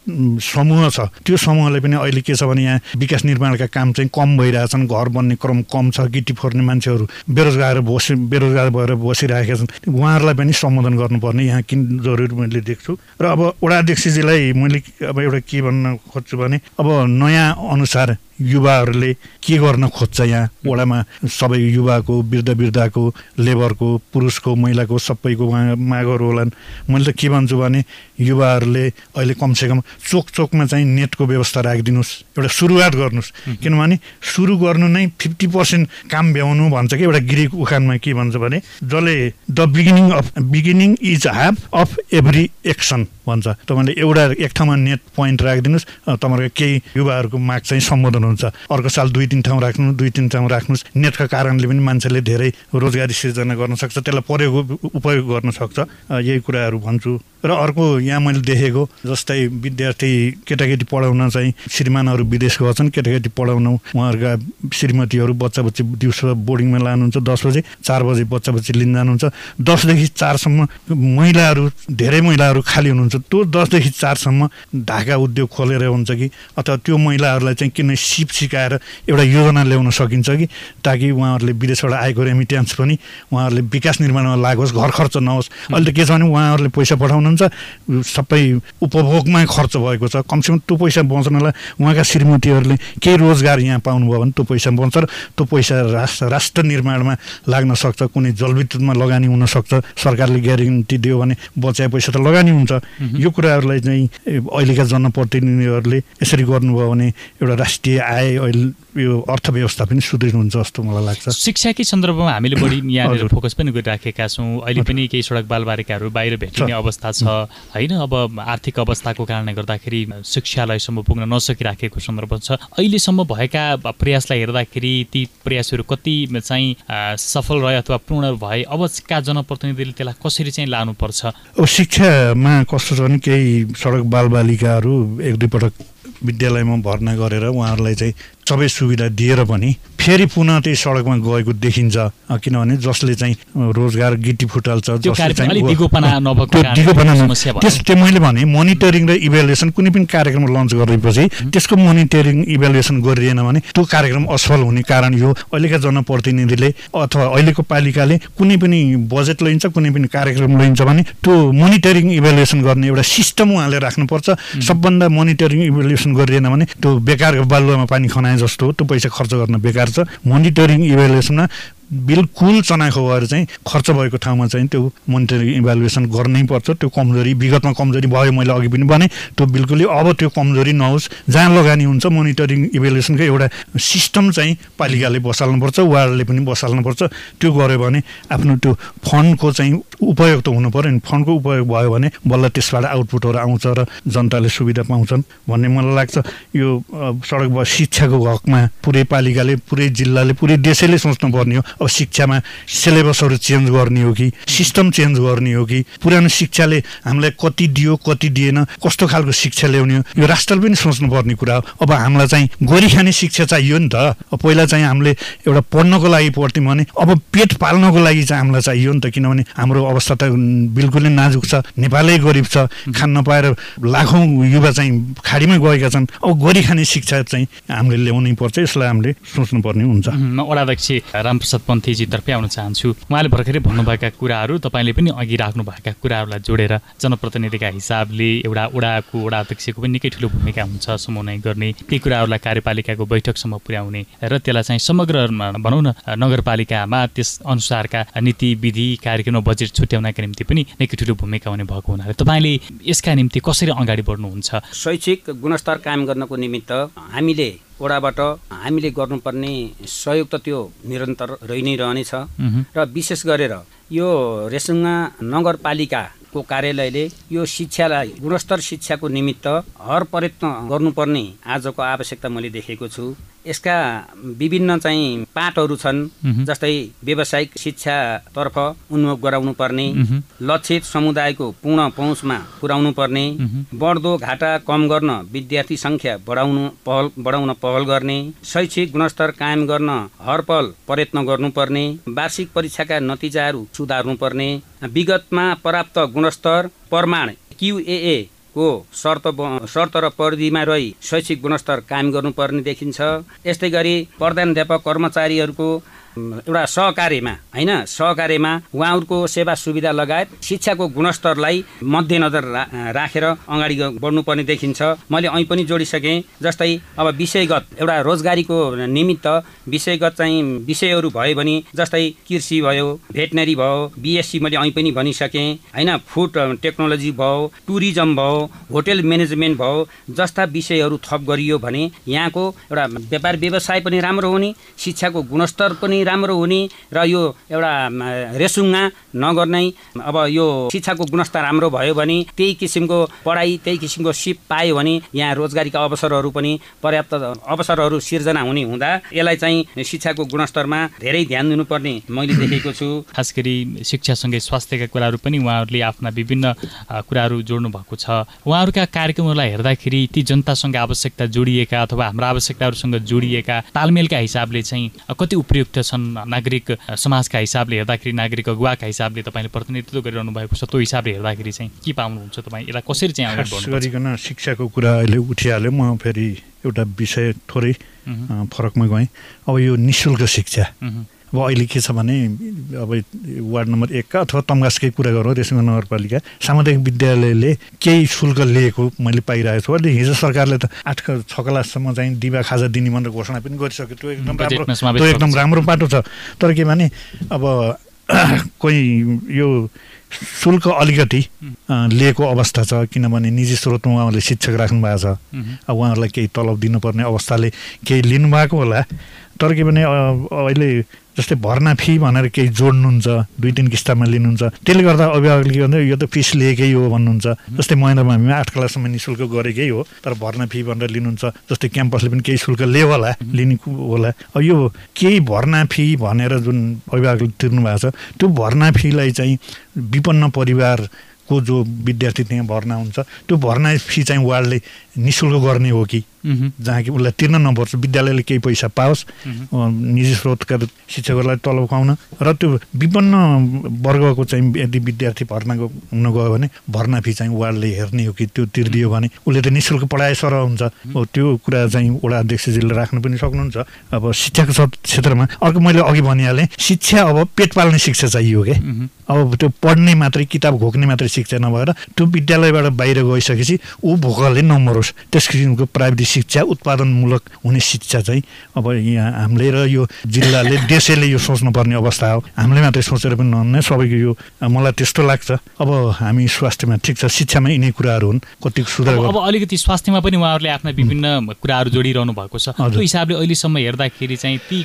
समूह छ। त्यो समूहलाई पनि अहिले के छ भने यहाँ विकास निर्माणका काम चाहिँ कम भइरहेछन् घर बन्ने क्रम कम छ गिटी फोर्ने मान्छेहरू बेरोजगार बस बेरोजगार भएर बसिरहेका छन्। उहाँहरूलाई पनि सम्बोधन गर्नुपर्ने यहाँ किन जरुरी मैले देख्छु। र अब वडा अध्यक्षजीलाई मैले अब एउटा के भन्न खोज्छु भने अब नयाँ अनुसार युवाहरूले के गर्न खोज्छ यहाँ? वडामा सबै युवाको वृद्ध वृद्धाको लेबरको पुरुषको महिलाको सबैको उहाँ मागहरू होलान्। मैले त के भन्छु भने युवाहरूले अहिले कमसेकम चोक चोकमा चाहिँ नेटको व्यवस्था राखिदिनुहोस्। एउटा सुरुवात गर्नुहोस्। किनभने सुरु गर्नु नै फिफ्टी पर्सेन्ट काम भ्याउनु भन्छ कि एउटा गिरिक उखानमा के भन्छ भने जसले the beginning of beginning is half of every action. भन्छ। तपाईँले एउटा एक ठाउँमा नेट पोइन्ट राखिदिनुहोस् तपाईँहरूको केही युवाहरूको माग चाहिँ सम्बोधन हुन्छ। अर्को साल दुई तिन ठाउँ राख्नु दुई तिन ठाउँ राख्नुहोस्। नेटका कारणले पनि मान्छेले धेरै रोजगारी सिर्जना गर्न सक्छ त्यसलाई प्रयोग उपयोग गर्न सक्छ। यही कुराहरू भन्छु। र अर्को यहाँ मैले देखेको जस्तै विद्यार्थी केटाकेटी पढाउन चाहिँ श्रीमानहरू विदेश गएछन् केटाकेटी पढाउन। उहाँहरूका श्रीमतीहरू बच्चा बच्ची दिउँसो बोर्डिङमा लानुहुन्छ दस बजे चार बजे बच्चा बच्ची लिन जानुहुन्छ। दसदेखि चारसम्म महिलाहरू धेरै महिलाहरू खाली हुनुहुन्छ। त्यो दसदेखि चारसम्म ढाका उद्योग खोलेर हुन्छ कि अथवा त्यो महिलाहरूलाई चाहिँ किन सिप सिकाएर एउटा योजना ल्याउन सकिन्छ कि ताकि उहाँहरूले विदेशबाट आएको रेमिट्यान्स पनि उहाँहरूले विकास निर्माणमा लागोस् घर खर्च नहोस्। अहिले त के छ भने उहाँहरूले पैसा पठाउनुहुन्छ सबै उपभोगमा खर्च भएको छ। कमसेकम त्यो पैसा बचाउनलाई उहाँका श्रीमतीहरूले केही रोजगार यहाँ पाउनुभयो भने त्यो पैसा बन्छ र त्यो पैसा राष्ट्र राष्ट्र निर्माणमा लाग्न सक्छ। कुनै जलविद्युतमा लगानी हुनसक्छ सरकारले ग्यारेन्टी दियो भने बचाए पैसा त लगानी हुन्छ। यो कुराहरूलाई चाहिँ अहिलेका जनप्रतिनिधिहरूले यसरी गर्नुभयो भने एउटा राष्ट्रिय आय अहिले यो अर्थव्यवस्था पनि सुध्रिनुहुन्छ जस्तो मलाई लाग्छ। शिक्षाकै सन्दर्भमा हामीले बढी <coughs> यहाँनिर फोकस पनि गरिराखेका छौँ। अहिले पनि केही सडक बालबालिकाहरू बाहिर भेटिने अवस्था छ होइन? अब आर्थिक अवस्थाको कारणले गर्दाखेरि शिक्षालयसम्म पुग्न नसकिराखेको सन्दर्भ छ। अहिलेसम्म भएका प्रयासलाई हेर्दाखेरि ती प्रयासहरू कति चाहिँ सफल रहे अथवा पूर्ण भए अबका जनप्रतिनिधिले त्यसलाई कसरी चाहिँ लानुपर्छ? अब शिक्षामा कस्तो छ भने केही सडक बालबालिकाहरू एक दुईपटक विद्यालयमा भर्ना गरेर उहाँहरूलाई चाहिँ सबै सुविधा दिएर पनि फेरि पुनः त्यही सडकमा गएको देखिन्छ किनभने जसले चाहिँ रोजगार गिटी फुटाल्छ त्यस त्यो मैले भने मोनिटरिङ र इभ्यालुएसन कुनै पनि कार्यक्रम लन्च गरेपछि त्यसको मोनिटरिङ इभ्यालुएसन गरिएन भने त्यो कार्यक्रम असफल हुने कारण यो अहिलेका जनप्रतिनिधिले अथवा अहिलेको पालिकाले कुनै पनि बजेट लिन्छ कुनै पनि कार्यक्रम लिन्छ भने त्यो मोनिटरिङ इभ्यालुएसन गर्ने एउटा सिस्टम उहाँले राख्नुपर्छ। सबभन्दा मोनिटरिङ इभ्यालुएसन गरिएन भने त्यो बेकारको बालुवामा पानी खनाए जस्तो त्यो पैसा खर्च गर्न बेकार छ। मोनिटरिङ इभ्यालुएसनमा बिल्कुल चनाखो भएर चाहिँ खर्च भएको ठाउँमा चाहिँ त्यो मोनिटरिङ इभ्यालुएसन गर्नै पर्छ। त्यो कमजोरी विगतमा कमजोरी भयो मैले अघि पनि भने त्यो बिल्कुलै अब त्यो कमजोरी नहोस्। जहाँ लगानी हुन्छ मोनिटरिङ इभ्यालुएसनको एउटा सिस्टम चाहिँ पालिकाले बसाल्नुपर्छ वार्डले पनि बसाल्नुपर्छ। त्यो गऱ्यो भने आफ्नो त्यो फन्डको चाहिँ उपयोग त हुनु पऱ्यो नि। फन्डको उपयोग भयो भने बल्ल त्यसबाट आउटपुटहरू आउँछ र जनताले सुविधा पाउँछन् भन्ने मलाई लाग्छ। यो सडक शिक्षाको हकमा पुरै पालिकाले पुरै जिल्लाले पुरै देशैले सोच्नुपर्ने हो। अब शिक्षामा सिलेबसहरू चेन्ज गर्ने हो कि सिस्टम चेन्ज गर्ने हो कि पुरानो शिक्षाले हामीलाई कति दियो कति दिएन कस्तो खालको शिक्षा ल्याउने हो यो राष्ट्रले पनि सोच्नुपर्ने कुरा हो। अब हामीलाई चाहिँ गोरी खाने शिक्षा चाहियो नि त। पहिला चाहिँ हामीले एउटा पढ्नको लागि पढ्थ्यौँ भने अब पेट पाल्नको लागि चाहिँ हामीलाई चाहियो नि त। किनभने हाम्रो अवस्था त बिल्कुलै नाजुक छ नेपालै गरिब छ खान नपाएर लाखौँ युवा चाहिँ खाडीमै गएका छन्। अब गोरी खाने शिक्षा चाहिँ हामीले ल्याउनै पर्छ यसलाई हामीले सोच्नुपर्ने हुन्छ। वडाध्यक्ष रामप्रसाद पन्थीजीतर्फै आउन चाहन्छु। उहाँले भर्खरै भन्नुभएका कुराहरू तपाईँले पनि अघि राख्नुभएका कुराहरूलाई जोडेर जनप्रतिनिधिका हिसाबले एउटा वडाको वडा अध्यक्षको पनि निकै ठुलो भूमिका हुन्छ समन्वय गर्ने। ती कुराहरूलाई कार्यपालिकाको बैठकसम्म पुर्याउने र त्यसलाई चाहिँ समग्र भनौँ न नगरपालिकामा त्यस अनुसारका नीति विधि कार्यक्रम बजेट छुट्याउनका निम्ति पनि निकै ठुलो भूमिका हुने भएको हुनाले तपाईँले यसका निम्ति कसरी अगाडि बढ्नुहुन्छ? शैक्षिक गुणस्तर कायम गर्नको निमित्त हामीले वडाबाट हामीले गर्नुपर्ने सहयोग त त्यो निरन्तर रहि नै रहनेछ। र विशेष गरेर यो रेसुङ्गा नगरपालिकाको कार्यालयले यो शिक्षालाई गुणस्तर शिक्षाको निमित्त हर प्रयत्न गर्नुपर्ने आजको आवश्यकता मैले देखेको छु। यसका विभिन्न चाहिँ पाठहरू छन् जस्तै व्यावसायिक शिक्षातर्फ उन्मुख गराउनु पर्ने लक्षित समुदायको पूर्ण पहुँचमा पुर्याउनु पर्ने बढ्दो घाटा कम गर्न विद्यार्थी सङ्ख्या बढाउनु पहल बढाउन पहल गर्ने शैक्षिक गुणस्तर कायम गर्न हरपल प्रयत्न गर्नुपर्ने वार्षिक परीक्षाका नतिजाहरू सुधार्नुपर्ने विगतमा प्राप्त गुणस्तर प्रमाण क्युए को शर्त शर्त र परिधिमा रही शैक्षिक गुणस्तर कायम गर्नुपर्ने देखिन्छ। यस्तै गरी प्रधानध्यापक कर्मचारीहरूको एउटा सहकार्यमा होइन? सहकार्यमा उहाँहरूको सेवा सुविधा लगायत शिक्षाको गुणस्तरलाई मध्यनजर राखेर अगाडि बढ्नुपर्ने देखिन्छ। मैले अहिले पनि जोडिसकेँ जस्तै अब विषयगत एउटा रोजगारीको निमित्त विषयगत चाहिँ विषयहरू भयो भने जस्तै कृषि भयो भेटनरी भयो बिएससी मैले अहिले पनि भनिसकेँ होइन? फुड टेक्नोलोजी भयो टुरिज्म भयो होटेल म्यानेजमेन्ट भयो जस्ता विषयहरू थप गरियो भने यहाँको एउटा व्यापार व्यवसाय पनि राम्रो हुने शिक्षाको गुणस्तर पनि राम्रो हुने र यो एउटा रेसुङ्गा नगर्नै अब यो शिक्षाको गुणस्तर राम्रो भयो भने त्यही किसिमको पढाइ त्यही किसिमको सिप पायो भने यहाँ रोजगारीका अवसरहरू पनि पर्याप्त अवसरहरू सिर्जना हुने हुँदा यसलाई चाहिँ शिक्षाको गुणस्तरमा धेरै ध्यान दिनुपर्ने मैले देखेको छु। <clears throat> खास गरी शिक्षासँगै स्वास्थ्यका कुराहरू पनि उहाँहरूले आफ्ना विभिन्न कुराहरू जोड्नु भएको छ। उहाँहरूका कार्यक्रमहरूलाई हेर्दाखेरि ती जनतासँग आवश्यकता जोडिएका अथवा हाम्रा आवश्यकताहरूसँग जोडिएका तालमेलका हिसाबले चाहिँ कति उपयुक्त छन्। नागरिक समाजका हिसाबले हेर्दाखेरि नागरिक अगुवाका हिसाबले तपाईँले प्रतिनिधित्व गरिरहनु भएको छ त्यो हिसाबले हेर्दाखेरि चाहिँ के पाउनुहुन्छ तपाईँ? यसलाई कसरी चाहिँ अगाडि गरिकन शिक्षाको कुरा अहिले उठिहाल्यो। म फेरि एउटा विषय थोरै फरकमा गएँ। अब यो नि शुल्क शिक्षा अब अहिले के छ भने अब वार्ड नम्बर एकका अथवा तम्गासकै कुरा गरौँ रेसिङ नगरपालिका सामुदायिक विद्यालयले केही शुल्क लिएको मैले पाइरहेको छु अहिले हिजो सरकारले त आठ छ क्लाससम्म चाहिँ दिवा खाजा दिने भनेर घोषणा पनि गरिसक्यो। त्यो एकदम राम्रो त्यो एकदम राम्रो बाटो छ। तर के भने अब <clears throat> कोही यो शुल्क अलिकति लिएको अवस्था छ। किनभने निजी स्रोतमा उहाँहरूले शिक्षक राख्नु भएको छ। अब उहाँहरूलाई केही तलब दिनुपर्ने अवस्थाले केही लिनुभएको होला। तर के भने अहिले जस्तै भर्ना फी भनेर केही जोड्नुहुन्छ दुई तिन किस्तामा लिनुहुन्छ। त्यसले गर्दा अभिभावकले के भन्दा यो त फिस लिएकै हो भन्नुहुन्छ। जस्तै महेन्द्रमा हामी आठ क्लाससम्म नि शुल्क गरेकै हो तर भर्ना फी भनेर लिनुहुन्छ। जस्तै क्याम्पसले पनि केही शुल्क लियो होला लिने होला। अब यो केही भर्ना फी भनेर जुन अभिभावकले तिर्नु भएको छ त्यो भर्ना फीलाई चाहिँ विपन्न परिवारको जो विद्यार्थी त्यहाँ भर्ना हुन्छ त्यो भर्ना फी चाहिँ वार्डले नि शुल्क गर्ने हो कि। जहाँ कि उसलाई तिर्न नपर्छ विद्यालयले केही पैसा पाओस् निजी स्रोतका शिक्षकहरूलाई तलब खुवाउन। र त्यो विपन्न वर्गको चाहिँ यदि विद्यार्थी भर्ना हुन गयो भने भर्ना फी चाहिँ वार्डले हेर्ने हो कि त्यो तिर्दियो भने उसले त नि शुल्क पढाए सर हुन्छ त्यो कुरा चाहिँ वडा अध्यक्षजीले राख्नु पनि सक्नुहुन्छ। अब शिक्षाको क्षेत्रमा अर्को मैले अघि भनिहालेँ शिक्षा अब पेट पाल्ने शिक्षा चाहियो क्या अब त्यो पढ्ने मात्रै किताब घोक्ने मात्रै शिक्षा नभएर त्यो विद्यालयबाट बाहिर गइसकेपछि ऊ भोकलले नमरोस् त्यस किसिमको प्राविधिक शिक्षा उत्पादनमूलक हुने शिक्षा चाहिँ अब यहाँ हामीले र यो जिल्लाले देशले यो सोच्नुपर्ने अवस्था हो। हामीले मात्रै सोचेर पनि नहुने सबैको यो मलाई त्यस्तो लाग्छ। अब हामी स्वास्थ्यमा ठिक छ शिक्षामा यिनै कुराहरू हुन्। कति सुधार अब अलिकति स्वास्थ्यमा पनि उहाँहरूले आफ्ना विभिन्न कुराहरू जोडिरहनु भएको छ। त्यो हिसाबले अहिलेसम्म हेर्दाखेरि चाहिँ ती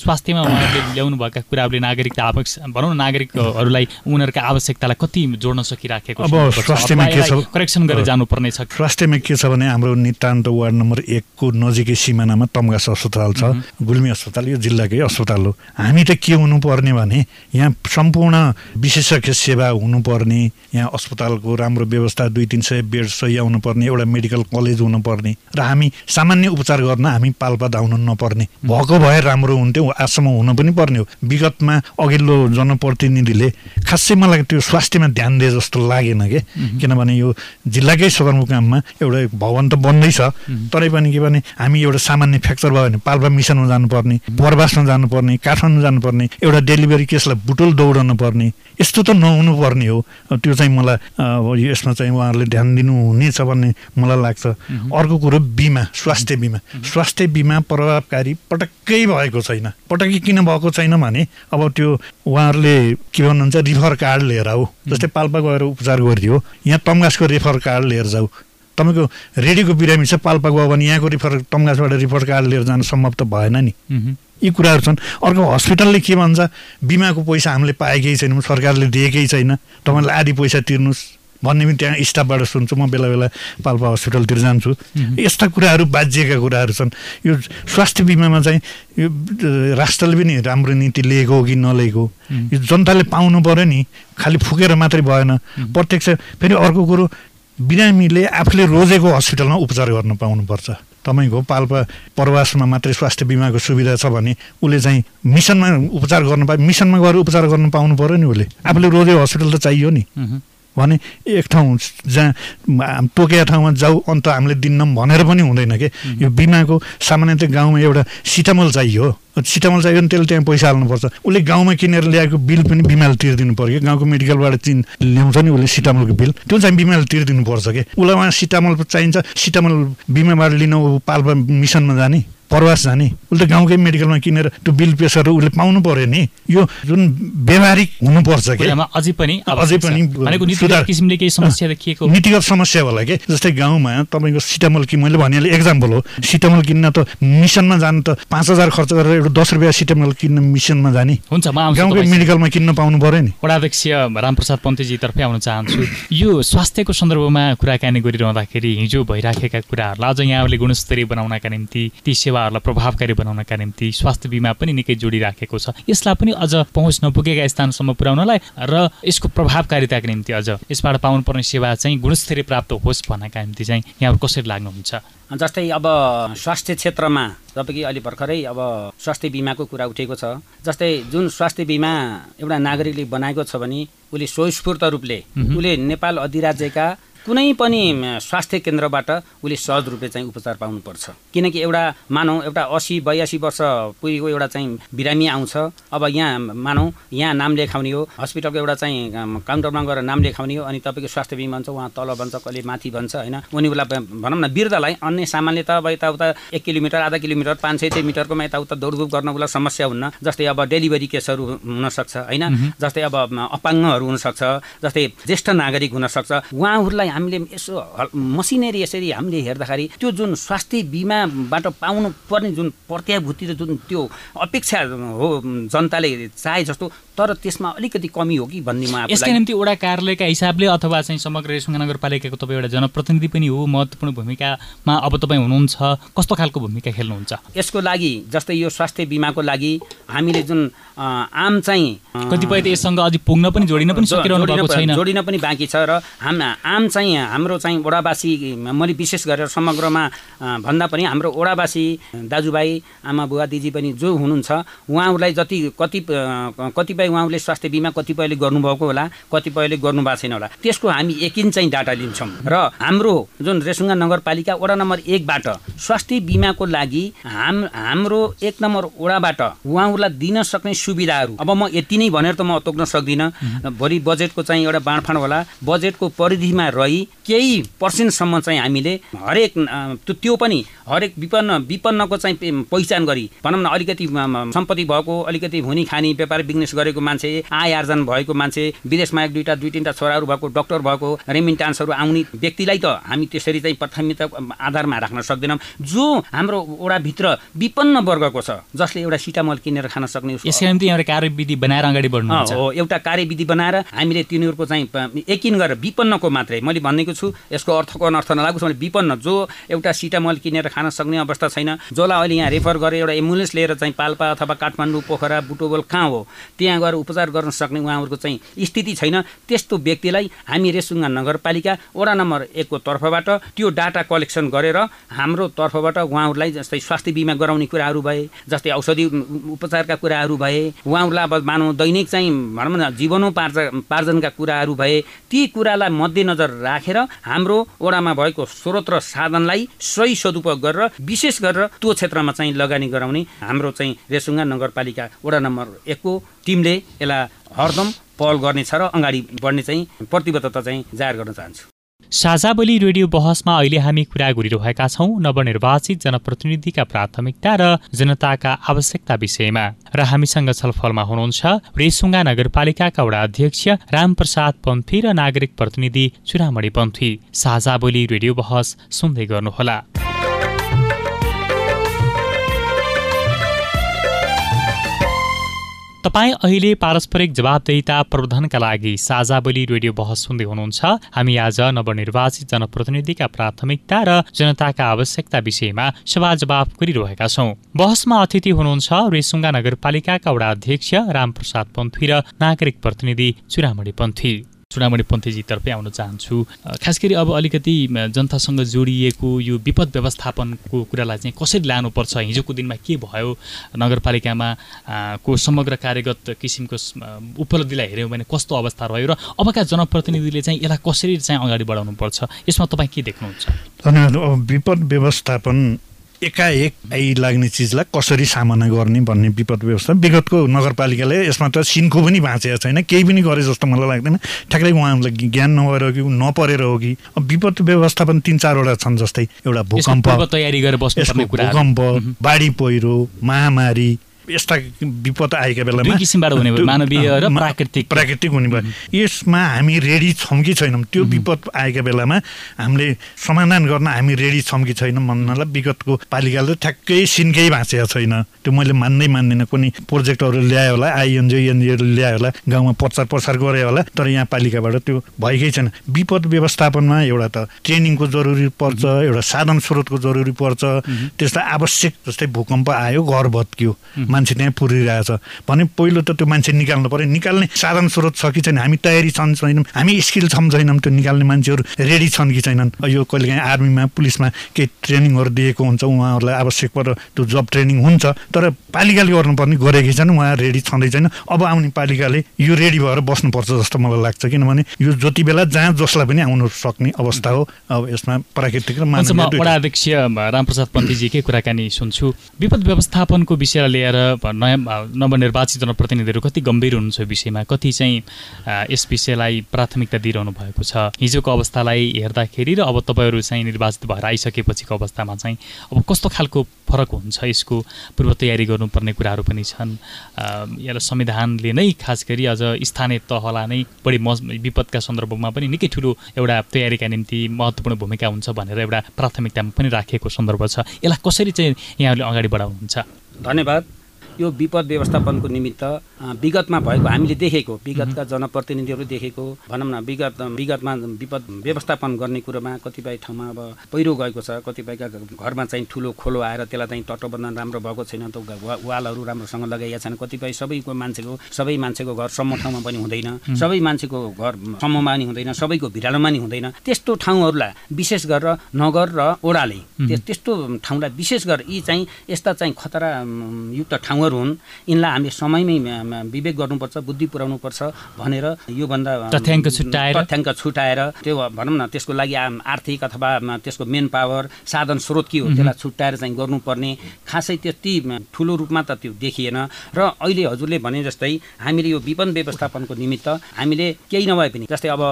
स्वास्थ्यमा उहाँहरूले ल्याउनु भएका कुराहरूले नागरिकता आवश्यक भनौँ न नागरिकहरूलाई उनीहरूका आवश्यकतालाई कति जोड्न सकिराखेको अब स्वास्थ्यमा के छ? करेक्सन गरेर जानुपर्ने छ। स्वास्थ्यमा के छ भने हाम्रो नितान्त वार्ड नम्बर एकको नजिकै सिमानामा तम्गास अस्पताल छ। गुल्मी अस्पताल यो जिल्लाकै अस्पताल हो। हामी त के हुनुपर्ने भने यहाँ सम्पूर्ण विशेषज्ञ सेवा हुनुपर्ने यहाँ अस्पतालको राम्रो व्यवस्था दुई तिन सय बेड सही आउनुपर्ने एउटा मेडिकल कलेज हुनुपर्ने र हामी सामान्य उपचार गर्न हामी पाल्पा धाउन नपर्ने। भएको भए राम्रो हुन्थ्यो आजसम्म हुन पनि पर्ने हो। विगतमा अघिल्लो जनप्रतिनिधिले खासै मलाई त्यो स्वास्थ्यमा ध्यान दिए जस्तो लागेन कि? किनभने यो जिल्लाकै सदरमुकाममा एउटा भवन त बन्दैछ तरै पनि के भने हामी एउटा सामान्य फ्याक्चर भयो भने पाल्पा मिसनमा जानुपर्ने बरबासमा जानुपर्ने काठमाडौँ जानुपर्ने एउटा डेलिभरी केसलाई बुटोल दौडाउनु पर्ने यस्तो त नहुनु पर्ने हो। त्यो चाहिँ मलाई यसमा चाहिँ उहाँहरूले ध्यान दिनुहुनेछ भन्ने मलाई लाग्छ। अर्को कुरो बिमा स्वास्थ्य बिमा। स्वास्थ्य बिमा प्रभावकारी पटक्कै भएको छैन। पटक्कै किन भएको छैन भने अब त्यो उहाँहरूले के भन्नुहुन्छ रिफर कार्ड लिएर आऊ। जस्तै पाल्पा गएर उपचार गरिदियो यहाँ तम्गासको रेफर कार्ड लिएर जाऊ। तपाईँको रेडीको बिरामी छ पाल्पा गयो भने यहाँको रिफर तम्गासबाट रिफर कार्ड लिएर जानु सम्भव त भएन नि। यी कुराहरू छन्। अर्को हस्पिटलले के भन्छ बिमाको पैसा हामीले पाएकै छैनौँ सरकारले दिएकै छैन। तपाईँले आधी पैसा तिर्नुहोस् भन्ने पनि त्यहाँ स्टाफबाट सुन्छु। म बेला बेला पाल्पा हस्पिटलतिर जान्छु। यस्ता कुराहरू बाजिएका कुराहरू छन्। यो स्वास्थ्य बिमामा चाहिँ यो राष्ट्रले पनि राम्रो नीति लिएको हो कि नलिएको यो जनताले पाउनु पऱ्यो नि। खालि फुकेर मात्रै भएन। प्रत्यक्ष फेरि अर्को कुरो बिरामीले आफूले रोजेको हस्पिटलमा उपचार गर्न पाउनुपर्छ। तपाईँको पाल्पा प्रवासमा मात्रै स्वास्थ्य बिमाको सुविधा छ भने उसले चाहिँ मिसनमा उपचार गर्नु पाए मिसनमा गएर उपचार गर्नु पाउनु पऱ्यो नि उसले। आफूले रोजेको हस्पिटल त चाहियो नि। भने एक ठाउँ जहाँ तोकेका ठाउँमा जाऊ अन्त हामीले दिन्न भनेर पनि हुँदैन कि? यो बिमाको सामान्यतः गाउँमा एउटा सिटामल चाहियो। सिटामल चाहियो भने त्यसले त्यहाँ पैसा हाल्नुपर्छ। उसले गाउँमा किनेर ल्याएको बिल पनि बिमाले तिर्दिनु पऱ्यो गाउँको मेडिकलबाट चिन ल्याउँछ नि उसले सिटामलको बिल। त्यो चाहिँ बिमाले तिर्दिनु पर्छ कि? उसलाई उहाँ सिटामल चाहिन्छ। सिटामल बिमाबाट लिन पाल्पा मिसनमा जाने। प्रवास जाने उसले गाउँकै मेडिकलमा किनेर त्यो बिल पेसहरू उसले पाउनु पर्यो नि? यो जुन व्यवहारिक हुनुपर्छ कि? अझै पनि अझै पनि किसिमले केही समस्या देखिएको नीतिगत समस्या होला कि? जस्तै गाउँमा तपाईँको सिटामल कि मैले भनिहालेँ एक्जाम्पल हो। सिटामल किन्न त मिसनमा जानु त पाँच हजार खर्च गरेर एउटा दस रुपियाँ सिटामल किन्न मिसनमा जाने। हुन्छ गाउँकै मेडिकलमा किन्न पाउनु पर्यो नि। वडाध्यक्ष रामप्रसाद पन्थीजीतर्फै आउन चाहन्छु। यो स्वास्थ्यको सन्दर्भमा कुराकानी गरिरहँदाखेरि हिजो भइराखेका कुराहरूलाई अझ यहाँले गुणस्तरीय बनाउनका निम्ति ती सेवा सेवाहरूलाई प्रभावकारी बनाउनका निम्ति स्वास्थ्य बिमा पनि निकै जोडिराखेको छ। यसलाई पनि अझ पहुँच नपुगेका स्थानसम्म पुर्याउनलाई र यसको प्रभावकारिताको निम्ति अझ यसबाट पाउनुपर्ने सेवा चाहिँ गुणस्तरीय प्राप्त होस् भन्नका निम्ति चाहिँ यहाँहरू कसरी लाग्नुहुन्छ? जस्तै अब स्वास्थ्य क्षेत्रमा जब कि अहिले भर्खरै अब स्वास्थ्य बिमाको कुरा उठेको छ जस्तै जुन स्वास्थ्य बिमा एउटा नागरिकले बनाएको छ भने उसले स्वस्फूर्त रूपले उसले नेपाल अधिराज्यका कुनै पनि स्वास्थ्य केन्द्रबाट उसले सहज रूपले चाहिँ उपचार पाउनुपर्छ। किनकि एउटा मानौ एउटा असी बयासी वर्ष पुगेको एउटा चाहिँ बिरामी आउँछ। अब यहाँ मानौ यहाँ नाम लेखाउने हो हस्पिटलको एउटा चाहिँ काउन्टरमा गएर नाम लेखाउने हो अनि तपाईँको स्वास्थ्य बिमा भन्छ उहाँ तल भन्छ कहिले माथि भन्छ होइन? उनी उसलाई भनौँ न वृद्धलाई अन्य सामान्य त अब यताउता एक किलोमिटर आधा किलोमिटर पाँच सय मिटरकोमा यताउता दौडधुप गर्न उसलाई समस्या हुन्न जस्तै अब डेलिभरी केसहरू हुनसक्छ होइन? जस्तै अब अपाङ्गहरू हुनसक्छ जस्तै ज्येष्ठ नागरिक हुनसक्छ। उहाँहरूलाई हामीले यसो मसिनेरी यसरी हामीले हेर्दाखेरि त्यो जुन स्वास्थ्य बिमाबाट पाउनु पर्ने जुन प्रत्याभूति र जुन त्यो अपेक्षा हो जनताले चाहे जस्तो तर त्यसमा अलिकति कमी हो कि भन्ने म यसका निम्ति वडा कार्यालयका हिसाबले अथवा चाहिँ समग्र रेसुङ्गा नगरपालिकाको तपाईँ एउटा जनप्रतिनिधि पनि हो महत्त्वपूर्ण भूमिकामा अब तपाईँ हुनुहुन्छ। कस्तो खालको भूमिका खेल्नुहुन्छ? यसको लागि जस्तै यो स्वास्थ्य बिमाको लागि हामीले जुन आम चाहिँ कतिपय त यससँग अझै पुग्न पनि जोडिन पनि सकिरहनु भएको छैन। जोडिन पनि बाँकी छ र हाम आम चाहिँ हाम्रो चाहिँ वडावासी मैले विशेष गरेर समग्रमा भन्दा पनि हाम्रो वडावासी दाजुभाइ आमा बुवा दिदी पनि जो हुनुहुन्छ उहाँहरूलाई जति कति कतिपय उहाँहरूले स्वास्थ्य बिमा कतिपयले गर्नुभएको होला कतिपयले गर्नु भएको छैन होला। त्यसको हामी एकिन चाहिँ डाटा लिन्छौँ र हाम्रो जुन रेसुङ्गा नगरपालिका वडा नम्बर एकबाट स्वास्थ्य बिमाको लागि हाम हाम्रो एक नम्बर वडाबाट उहाँहरूलाई दिन सक्ने सुविधाहरू। अब म यति नै भनेर त म तोक्न सक्दिनँ। भोलि बजेटको चाहिँ एउटा बाँडफाँड होला। बजेटको परिधिमा रही केही पर्सेन्टसम्म चाहिँ हामीले हरेक त्यो पनि हरेक विपन्न विपन्नको चाहिँ पहिचान गरी भनौँ न अलिकति सम्पत्ति भएको अलिकति हुने खाने व्यापार बिजनेस गरेको मान्छे आय आर्जन भएको मान्छे विदेशमा एक दुईवटा दुई तिनवटा छोराहरू भएको डक्टर भएको रेमिन्टान्सहरू आउने व्यक्तिलाई त हामी त्यसरी चाहिँ प्राथमिकता आधारमा राख्न सक्दैनौँ। जो हाम्रो वडाभित्र विपन्न वर्गको छ जसले एउटा सिटामल किनेर खान सक्ने एउटा कार्यविधि बनाएर अगाडि बढ्नु हो एउटा कार्यविधि बनाएर हामीले तिनीहरूको चाहिँ यकिन गरेर विपन्नको मात्रै मैले भनेको छु यसको अर्थको अनर्थ नलागोस् भने विपन्न जो एउटा सिटामल किनेर खान सक्ने अवस्था छैन जसलाई अहिले यहाँ रेफर गरेर एउटा एम्बुलेन्स लिएर चाहिँ पाल्पा अथवा काठमाडौँ पोखरा बुटोबल कहाँ हो त्यहाँ गएर उपचार गर्न सक्ने उहाँहरूको चाहिँ स्थिति छैन। त्यस्तो व्यक्तिलाई हामी रेसुङ्गा नगरपालिका वडा नम्बर एकको तर्फबाट त्यो डाटा कलेक्सन गरेर हाम्रो तर्फबाट उहाँहरूलाई जस्तै स्वास्थ्य बिमा गराउने कुराहरू भए जस्तै औषधि उपचारका कुराहरू भए उहाँहरूलाई अब मानौँ दैनिक चाहिँ भनौँ न जीवनोपार्जनका कुराहरू भए ती कुरालाई मध्यनजर राखेर हाम्रो वडामा भएको स्रोत र साधनलाई सही सदुपयोग गरेर विशेष गरेर त्यो क्षेत्रमा चाहिँ लगानी गराउने हाम्रो चाहिँ रेसुङ्गा नगरपालिका वडा नम्बर एकको टिमले यसलाई हरदम पहल गर्नेछ र अगाडि बढ्ने चाहिँ प्रतिबद्धता चाहिँ जाहेर गर्न चाहन्छु। साझा बोली रेडियो बहसमा अहिले हामी कुरा गरिरहेका छौँ नवनिर्वाचित जनप्रतिनिधिका प्राथमिकता र जनताका आवश्यकता विषयमा र हामीसँग छलफलमा हुनुहुन्छ रेसुङ्गा नगरपालिकाका वडा अध्यक्ष रामप्रसाद पन्थी र नागरिक प्रतिनिधि चुरामणी पन्थी। साझा बोली रेडियो बहस सुन्दै गर्नुहोला। तपाईँ अहिले पारस्परिक जवाबदेहिता प्रवर्धनका लागि साझा रेडियो बहस सुन्दै हुनुहुन्छ। हामी आज नवनिर्वाचित जनप्रतिनिधिका प्राथमिकता र जनताका आवश्यकता विषयमा सवाल जवाब गरिरहेका छौँ। बहसमा अतिथि हुनुहुन्छ रेसुङ्गा नगरपालिकाका वडा अध्यक्ष रामप्रसाद पन्थी र नागरिक प्रतिनिधि चुरामणी पन्थी। चुडामणि पन्थीजीतर्फै आउन चाहन्छु। खास गरी अब अलिकति जनतासँग जोडिएको यो विपद व्यवस्थापनको कुरालाई चाहिँ कसरी लानुपर्छ? हिजोको दिनमा के भयो? नगरपालिकामा को समग्र कार्यगत किसिमको उपलब्धिलाई हेऱ्यौँ भने कस्तो अवस्था रह्यो र अबका जनप्रतिनिधिले चाहिँ यसलाई कसरी चाहिँ अगाडि बढाउनुपर्छ? यसमा तपाईँ के देख्नुहुन्छ? धन्यवाद। अब विपद व्यवस्थापन एकाएक आइलाग्ने चिजलाई कसरी सामना गर्ने भन्ने विपद व्यवस्था। विगतको नगरपालिकाले यसमा त सिनको पनि बाँचेको छैन केही पनि गरे जस्तो मलाई लाग्दैन। ठ्याक्कै उहाँहरूलाई ज्ञान नभएर हो कि नपरेर हो कि विपद व्यवस्थापन तिन चारवटा छन् जस्तै। एउटा भूकम्प तयारी गरेर भूकम्प बाढी पहिरो महामारी यस्ता विपद आएका बेलामा किसिमबाट हुने भयो मानवीय र प्राकृतिक। प्राकृतिक हुने भयो। यसमा हामी रेडी छौँ कि छैनौँ? त्यो विपद आएका बेलामा हामीले समाधान गर्न हामी रेडी छौँ कि छैनौँ भन्नलाई विगतको पालिकाले ठ्याक्कै सिनकै भाँचेको छैन। त्यो मैले मान्दै मान्दिनँ। कुनै प्रोजेक्टहरू ल्यायो होला आइएनजिओ एनजिओहरू ल्यायो होला गाउँमा प्रचार प्रसार गरे होला तर यहाँ पालिकाबाट त्यो भएकै छैन। विपद व्यवस्थापनमा एउटा त ट्रेनिङको जरुरी पर्छ एउटा साधन स्रोतको जरुरी पर्छ। त्यसलाई आवश्यक जस्तै भूकम्प आयो घर भत्कियो। मान्छे त्यहाँ पुरिरहेछ। भने पहिलो त त्यो मान्छे निकाल्नु पऱ्यो। निकाल्ने साधन स्रोत छ कि छैन? हामी तयारी छन् छैनौँ। हामी स्किल छौँ छैनौँ। त्यो निकाल्ने मान्छेहरू रेडी छन् कि छैनन्? यो कहिलेकाहीँ आर्मीमा पुलिसमा केही ट्रेनिङहरू दिएको हुन्छ। उहाँहरूलाई आवश्यक पर्छ त्यो जब ट्रेनिङ हुन्छ। तर पालिकाले गर्नुपर्ने गरेकै छन् उहाँ रेडी छँदै छैन। अब आउने पालिकाले यो रेडी भएर बस्नुपर्छ जस्तो मलाई लाग्छ। किनभने यो जति बेला जहाँ जसलाई पनि आउनु सक्ने अवस्था हो अब यसमा प्राकृतिक र अध्यक्ष रामप्रसाद पन्थीजीकै कुराकानी सुन्छु। विपद व्यवस्थापनको विषयलाई लिएर नयाँ नवनिर्वाचित जनप्रतिनिधिहरू कति गम्भीर हुनुहुन्छ विषयमा? कति चाहिँ यस विषयलाई प्राथमिकता दिइरहनु भएको छ? हिजोको अवस्थालाई हेर्दाखेरि र अब तपाईँहरू चाहिँ निर्वाचित भएर आइसकेपछिको अवस्थामा चाहिँ अब कस्तो खालको फरक हुन्छ यसको पूर्व तयारी गर्नुपर्ने कुराहरू पनि छन्? यसलाई संविधानले नै खास गरी अझ स्थानीय तहलाई नै बढी मज विपदका सन्दर्भमा पनि निकै ठुलो एउटा तयारीका निम्ति महत्त्वपूर्ण भूमिका हुन्छ भनेर एउटा प्राथमिकतामा पनि राखिएको सन्दर्भ छ। यसलाई कसरी चाहिँ यहाँहरूले अगाडि बढाउनुहुन्छ? धन्यवाद। यो विपद व्यवस्थापनको निमित्त विगतमा भएको हामीले देखेको विगतका जनप्रतिनिधिहरू देखेको भनौँ न विगत विगतमा विपद व्यवस्थापन गर्ने कुरोमा कतिपय ठाउँमा अब पहिरो गएको छ कतिपयका घरमा चाहिँ ठुलो खोलो आएर त्यसलाई चाहिँ तटबन्धन राम्रो भएको छैन त वालहरू राम्रोसँग लगाइएको छैन। कतिपय सबैको मान्छेको सबै मान्छेको घर सम्म ठाउँमा पनि हुँदैन सबै मान्छेको घर सम्ममा पनि हुँदैन सबैको भिरालोमा नि हुँदैन। त्यस्तो ठाउँहरूलाई विशेष गरेर नगर र ओडाले त्यस्तो ठाउँलाई विशेष गरेर यी चाहिँ यस्ता चाहिँ खतरा युक्त ठाउँहरू हुन्। यिनलाई हामीले समयमै विवेक गर्नुपर्छ बुद्धि पुर्याउनुपर्छ भनेर योभन्दा तथ्याङ्क छुट्याएर। तथ्याङ्क छुट्याएर त्यो भनौँ न त्यसको लागि आर्थिक अथवा त्यसको मेन पावर साधन स्रोत के हो त्यसलाई छुट्याएर चाहिँ गर्नुपर्ने। खासै त्यति ठुलो रूपमा त त्यो देखिएन। र अहिले हजुरले भने जस्तै हामीले यो विपन व्यवस्थापनको निमित्त हामीले केही नभए पनि जस्तै अब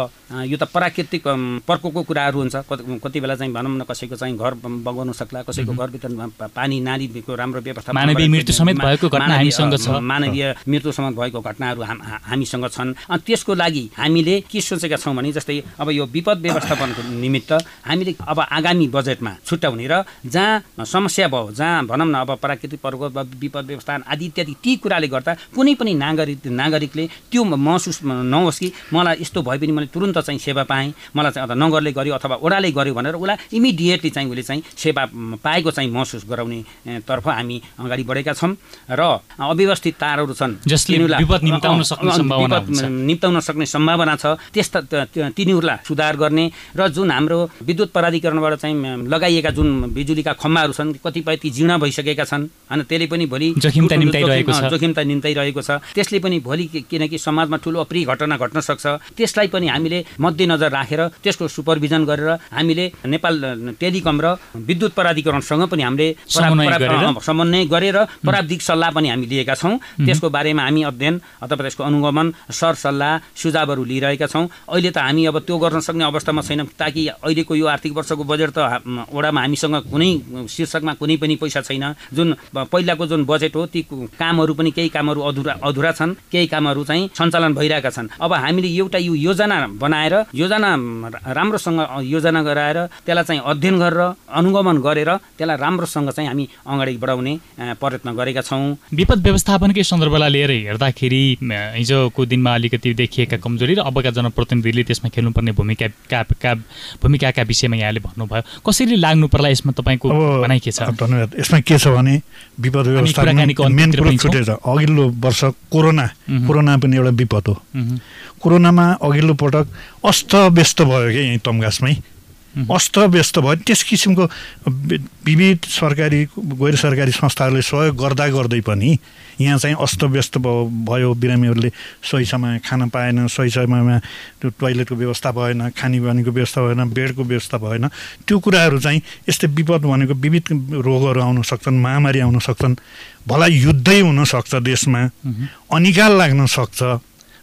यो त प्राकृतिक प्रकोपको कुराहरू हुन्छ। कति बेला चाहिँ भनौँ न कसैको चाहिँ घर बगाउनु सक्ला कसैको घरभित्र पानी नालीको राम्रो व्यवस्था मृत्यु समेत भएको घटना हामीसँग छ। मानवीय मृत्युसम्म भएको घटनाहरू हामीसँग छन्। अनि त्यसको लागि हामीले के सोचेका छौँ भने जस्तै अब यो विपद व्यवस्थापनको निमित्त हामीले अब आगामी बजेटमा छुट्याउने र जहाँ समस्या भयो जहाँ भनौँ न अब प्राकृतिक प्रकोप विपद व्यवस्थापन आदि इत्यादि ती कुराले गर्दा कुनै पनि नागरिक नागरिकले त्यो महसुस नहोस् कि मलाई यस्तो भए पनि मैले तुरन्त चाहिँ सेवा पाएँ। मलाई चाहिँ अथवा नगरले गर्यो अथवा ओडाले गर्यो भनेर उसलाई इमिडिएटली चाहिँ उसले चाहिँ सेवा पाएको चाहिँ महसुस गराउने तर्फ हामी अगाडि बढेका छौँ। र अव्यवस्थित तारहरू छन्। जसले निम्ताउन सक्ने सम्भावना छ। त्यस्ता तिनीहरूलाई सुधार गर्ने र जुन हाम्रो विद्युत प्राधिकरणबाट चाहिँ लगाइएका जुन बिजुलीका खम्बाहरू छन् कतिपय ती जीर्ण भइसकेका छन्। होइन त्यसले पनि भोलि जोखिमता निम्ताइरहेको छ। त्यसले पनि भोलि किनकि समाजमा ठुलो अप्रिय घटना घट्न सक्छ। त्यसलाई पनि हामीले मध्यनजर राखेर त्यसको सुपरभिजन गरेर हामीले नेपाल टेलिकम र विद्युत प्राधिकरणसँग पनि हामीले समन्वय गरेर। प्राविधिक सल्लाह पनि हामी लिएका छौँ। त्यसको बारेमा हामी अध्ययन अथवा त्यसको अनुगमन सरसल्लाह सुझावहरू लिइरहेका छौँ। अहिले त हामी अब त्यो गर्न सक्ने अवस्थामा छैन ताकि अहिलेको यो आर्थिक वर्षको बजेट त वडामा हामीसँग कुनै शीर्षकमा कुनै पनि पैसा छैन। जुन पहिलाको जुन बजेट हो ती कामहरू पनि केही कामहरू अधुरा अधुरा छन्। केही कामहरू चाहिँ सञ्चालन भइरहेका छन्। अब हामीले एउटा यो योजना बनाएर योजना राम्रोसँग योजना गराएर त्यसलाई चाहिँ अध्ययन गरेर अनुगमन गरेर त्यसलाई राम्रोसँग चाहिँ हामी अगाडि बढाउने प्रयत्न गरेका छौँ। विपद व्यवस्थापनकै सन्दर्भलाई लिएर हेर्दाखेरि हिजोको दिनमा अलिकति देखिएका कमजोरी र अबका जनप्रतिनिधिले त्यसमा खेल्नुपर्ने भूमिका भूमिकाका विषयमा यहाँले भन्नुभयो। कसरी लाग्नु पर्ला यसमा तपाईँको भनाइ के छ? धन्यवाद। यसमा के छ भने विपद छुटेछ अघिल्लो वर्ष कोरोना कोरोना पनि एउटा विपद हो। कोरोनामा अघिल्लो पटक अस्तव्यस्त भयो क्या यहीँ तमघासमै। अस्तव्यस्त भयो। त्यस किसिमको विविध सरकारी गैर सरकारी संस्थाहरूले सहयोग गर्दा गर्दै पनि यहाँ चाहिँ अस्तव्यस्त भयो। बिरामीहरूले सही समयमा खान पाएन सही समयमा त्यो टोइलेटको व्यवस्था भएन खानेपानीको व्यवस्था भएन बेडको व्यवस्था भएन। त्यो कुराहरू चाहिँ यस्तै विपद भनेको विविध रोगहरू आउन सक्छन् महामारी आउन सक्छन् भला युद्धै हुनसक्छ देशमा। अनिकाल लाग्न सक्छ।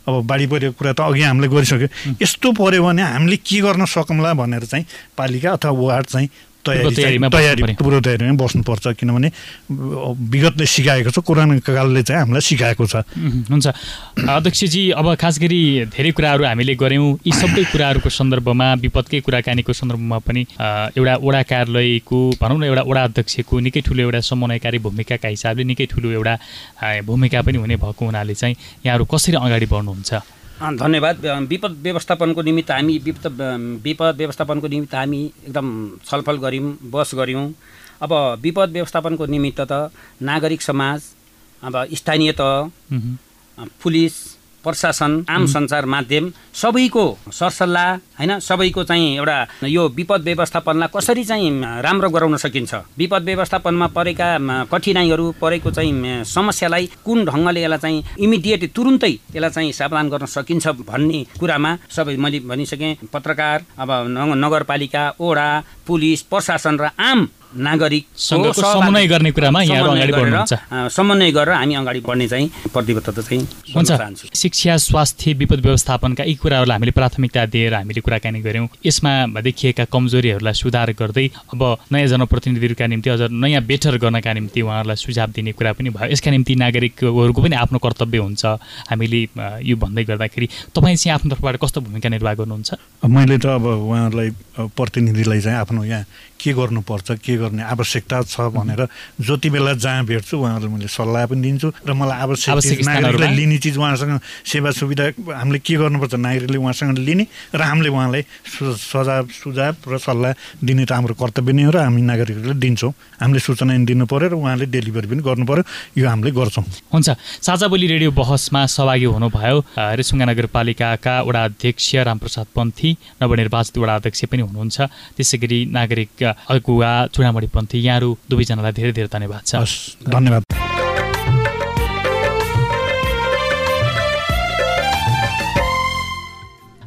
अब बाढी पहिरोको कुरा त अघि हामीले गरिसक्यो। यस्तो पऱ्यो भने हामीले के गर्न सकौँला भनेर चाहिँ पालिका अथवा वार्ड चाहिँ तयारी तयारी पुरो तयारीमा बस्नुपर्छ किनभने विगतले सिकाएको छ कोरोना कालले चाहिँ हामीलाई सिकाएको छ हुन्छ अध्यक्षजी अब खास गरी धेरै कुराहरू हामीले गऱ्यौँ यी सबै कुराहरूको सन्दर्भमा विपदकै कुराकानीको सन्दर्भमा पनि एउटा वडा कार्यालयको भनौँ न एउटा वडा अध्यक्षको निकै ठुलो एउटा समन्वयकारी भूमिकाका हिसाबले निकै ठुलो एउटा भूमिका पनि हुने भएको हुनाले चाहिँ यहाँहरू कसरी अगाडि बढ्नुहुन्छ? धन्यवाद। विपद व्यवस्थापनको निमित्त हामी विपद विपद व्यवस्थापनको निमित्त हामी एकदम छलफल गऱ्यौँ बस गऱ्यौँ। अब विपद व्यवस्थापनको निमित्त त नागरिक समाज अब स्थानीय तह पुलिस प्रशासन आम सञ्चार माध्यम सबैको सरसल्लाह होइन सबैको चाहिँ एउटा यो विपद व्यवस्थापनलाई कसरी चाहिँ राम्रो गराउन सकिन्छ? विपद व्यवस्थापनमा परेका कठिनाइहरू परेको चाहिँ समस्यालाई कुन ढङ्गले यसलाई चाहिँ इमिडिएट तुरुन्तै यसलाई चाहिँ सावधान गर्न सकिन्छ भन्ने कुरामा सबै मैले भनिसकेँ। पत्रकार अब नगरपालिका ओडा पुलिस प्रशासन र आम नागरिक समन्वय गर्ने कुरामा यहाँहरू अगाडि बढ्नुहुन्छ। समन्वय गरेर हामी अगाडि बढ्ने चाहिँ प्रतिबद्धता चाहिँ हुन्छ। शिक्षा स्वास्थ्य विपद व्यवस्थापनका यी कुराहरूलाई हामीले प्राथमिकता दिएर हामीले कुराकानी गऱ्यौँ। यसमा देखिएका कमजोरीहरूलाई सुधार गर्दै अब नयाँ जनप्रतिनिधिहरूका निम्ति अझ नयाँ बेटर गर्नका निम्ति उहाँहरूलाई सुझाव दिने कुरा पनि भयो। यसका निम्ति नागरिकहरूको पनि आफ्नो कर्तव्य हुन्छ। हामीले यो भन्दै गर्दाखेरि तपाईँ चाहिँ आफ्नो तर्फबाट कस्तो भूमिका निर्वाह गर्नुहुन्छ? मैले त अब उहाँहरूलाई प्रतिनिधिलाई चाहिँ आफ्नो यहाँ के गर्नुपर्छ के गर्ने आवश्यकता छ भनेर जति बेला जहाँ भेट्छु उहाँहरूलाई मैले सल्लाह पनि दिन्छु र मलाई आवश्यक नागरिकलाई लिने चिज उहाँसँग सेवा सुविधा हामीले के गर्नुपर्छ नागरिकले उहाँसँग लिने र हामीले उहाँलाई सजाव सुझाव र सल्लाह दिने त हाम्रो कर्तव्य नै हो र हामी नागरिकहरूले दिन्छौँ। हामीले सूचना दिनु पऱ्यो र उहाँले डेलिभरी पनि गर्नु पऱ्यो यो हामीले गर्छौँ। हुन्छ। साझा बोली रेडियो बहसमा सहभागी हुनुभयो रेसुङ्गा नगरपालिकाका वडा अध्यक्ष रामप्रसाद पन्थी नवनिर्वाचित वडा अध्यक्ष पनि हुनुहुन्छ। त्यसै गरी नागरिक अगुवा चुडामणी पन्थी। यहाँहरू दुवैजनालाई धेरै धेरै धन्यवाद छ। धन्यवाद।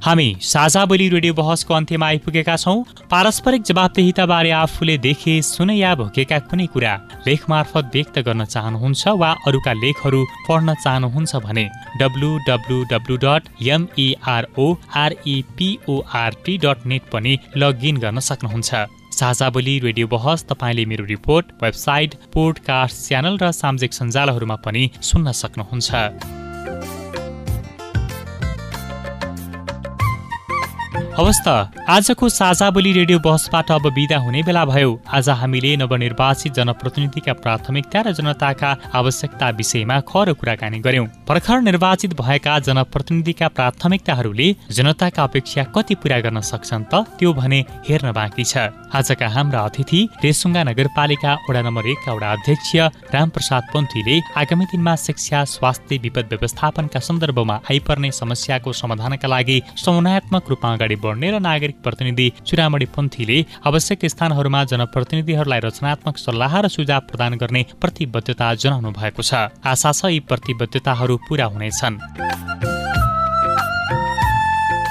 हामी साझा बोली रेडियो बहसको अन्त्यमा आइपुगेका छौँ। पारस्परिक जवाबदेहिताबारे आफूले देखे सुने या भोगेका कुनै कुरा लेख मार्फत व्यक्त गर्न चाहनुहुन्छ वा अरूका लेखहरू पढ्न चाहनुहुन्छ भने W W W dot MEROREPORT dot net पनि लगइन गर्न सक्नुहुन्छ। साझा बोली रेडियो बहस तपाईँले मेरो रिपोर्ट वेबसाइट पोडकास्ट च्यानल र सामाजिक सञ्जालहरूमा पनि सुन्न सक्नुहुन्छ। हवस् त। आजको साझा बोली रेडियो बहसबाट अब विदा हुने बेला भयो। आज हामीले नवनिर्वाचित जनप्रतिनिधिका प्राथमिकता र जनताका आवश्यकता विषयमा खर कुराकानी गर्यौं भर्खर निर्वाचित भएका जनप्रतिनिधिका प्राथमिकताहरूले जनताका अपेक्षा कति पूरा गर्न सक्छन् त त्यो भने हेर्न बाँकी छ। आजका हाम्रा अतिथि रेसुङ्गा नगरपालिका वडा नम्बर एकका वडा अध्यक्ष रामप्रसाद पन्थीले आगामी दिनमा शिक्षा स्वास्थ्य विपद व्यवस्थापनका सन्दर्भमा आइपर्ने समस्याको समाधानका लागि समन्वयात्मक रूपमा अगाडि बढ्ने र नागरिक प्रतिनिधि चुरामणी पन्थीले आवश्यक स्थानहरूमा जनप्रतिनिधिहरूलाई रचनात्मक सल्लाह र सुझाव प्रदान गर्ने प्रतिबद्धता जनाउनु भएको छ। आशा छ यी प्रतिबद्धताहरू पूरा हुनेछन्।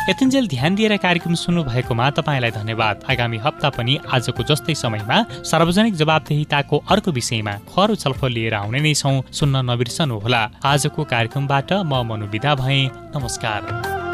यतिन्जेल ध्यान दिएर कार्यक्रम सुन्नु भएकोमा तपाईँलाई धन्यवाद। आगामी हप्ता पनि आजको जस्तै समयमा सार्वजनिक जवाबदेहिताको अर्को विषयमा खरो छलफल लिएर आउने नै छौँ। सुन्न नबिर्सनुहोला। आजको कार्यक्रमबाट म मनु विदा भएँ। नमस्कार।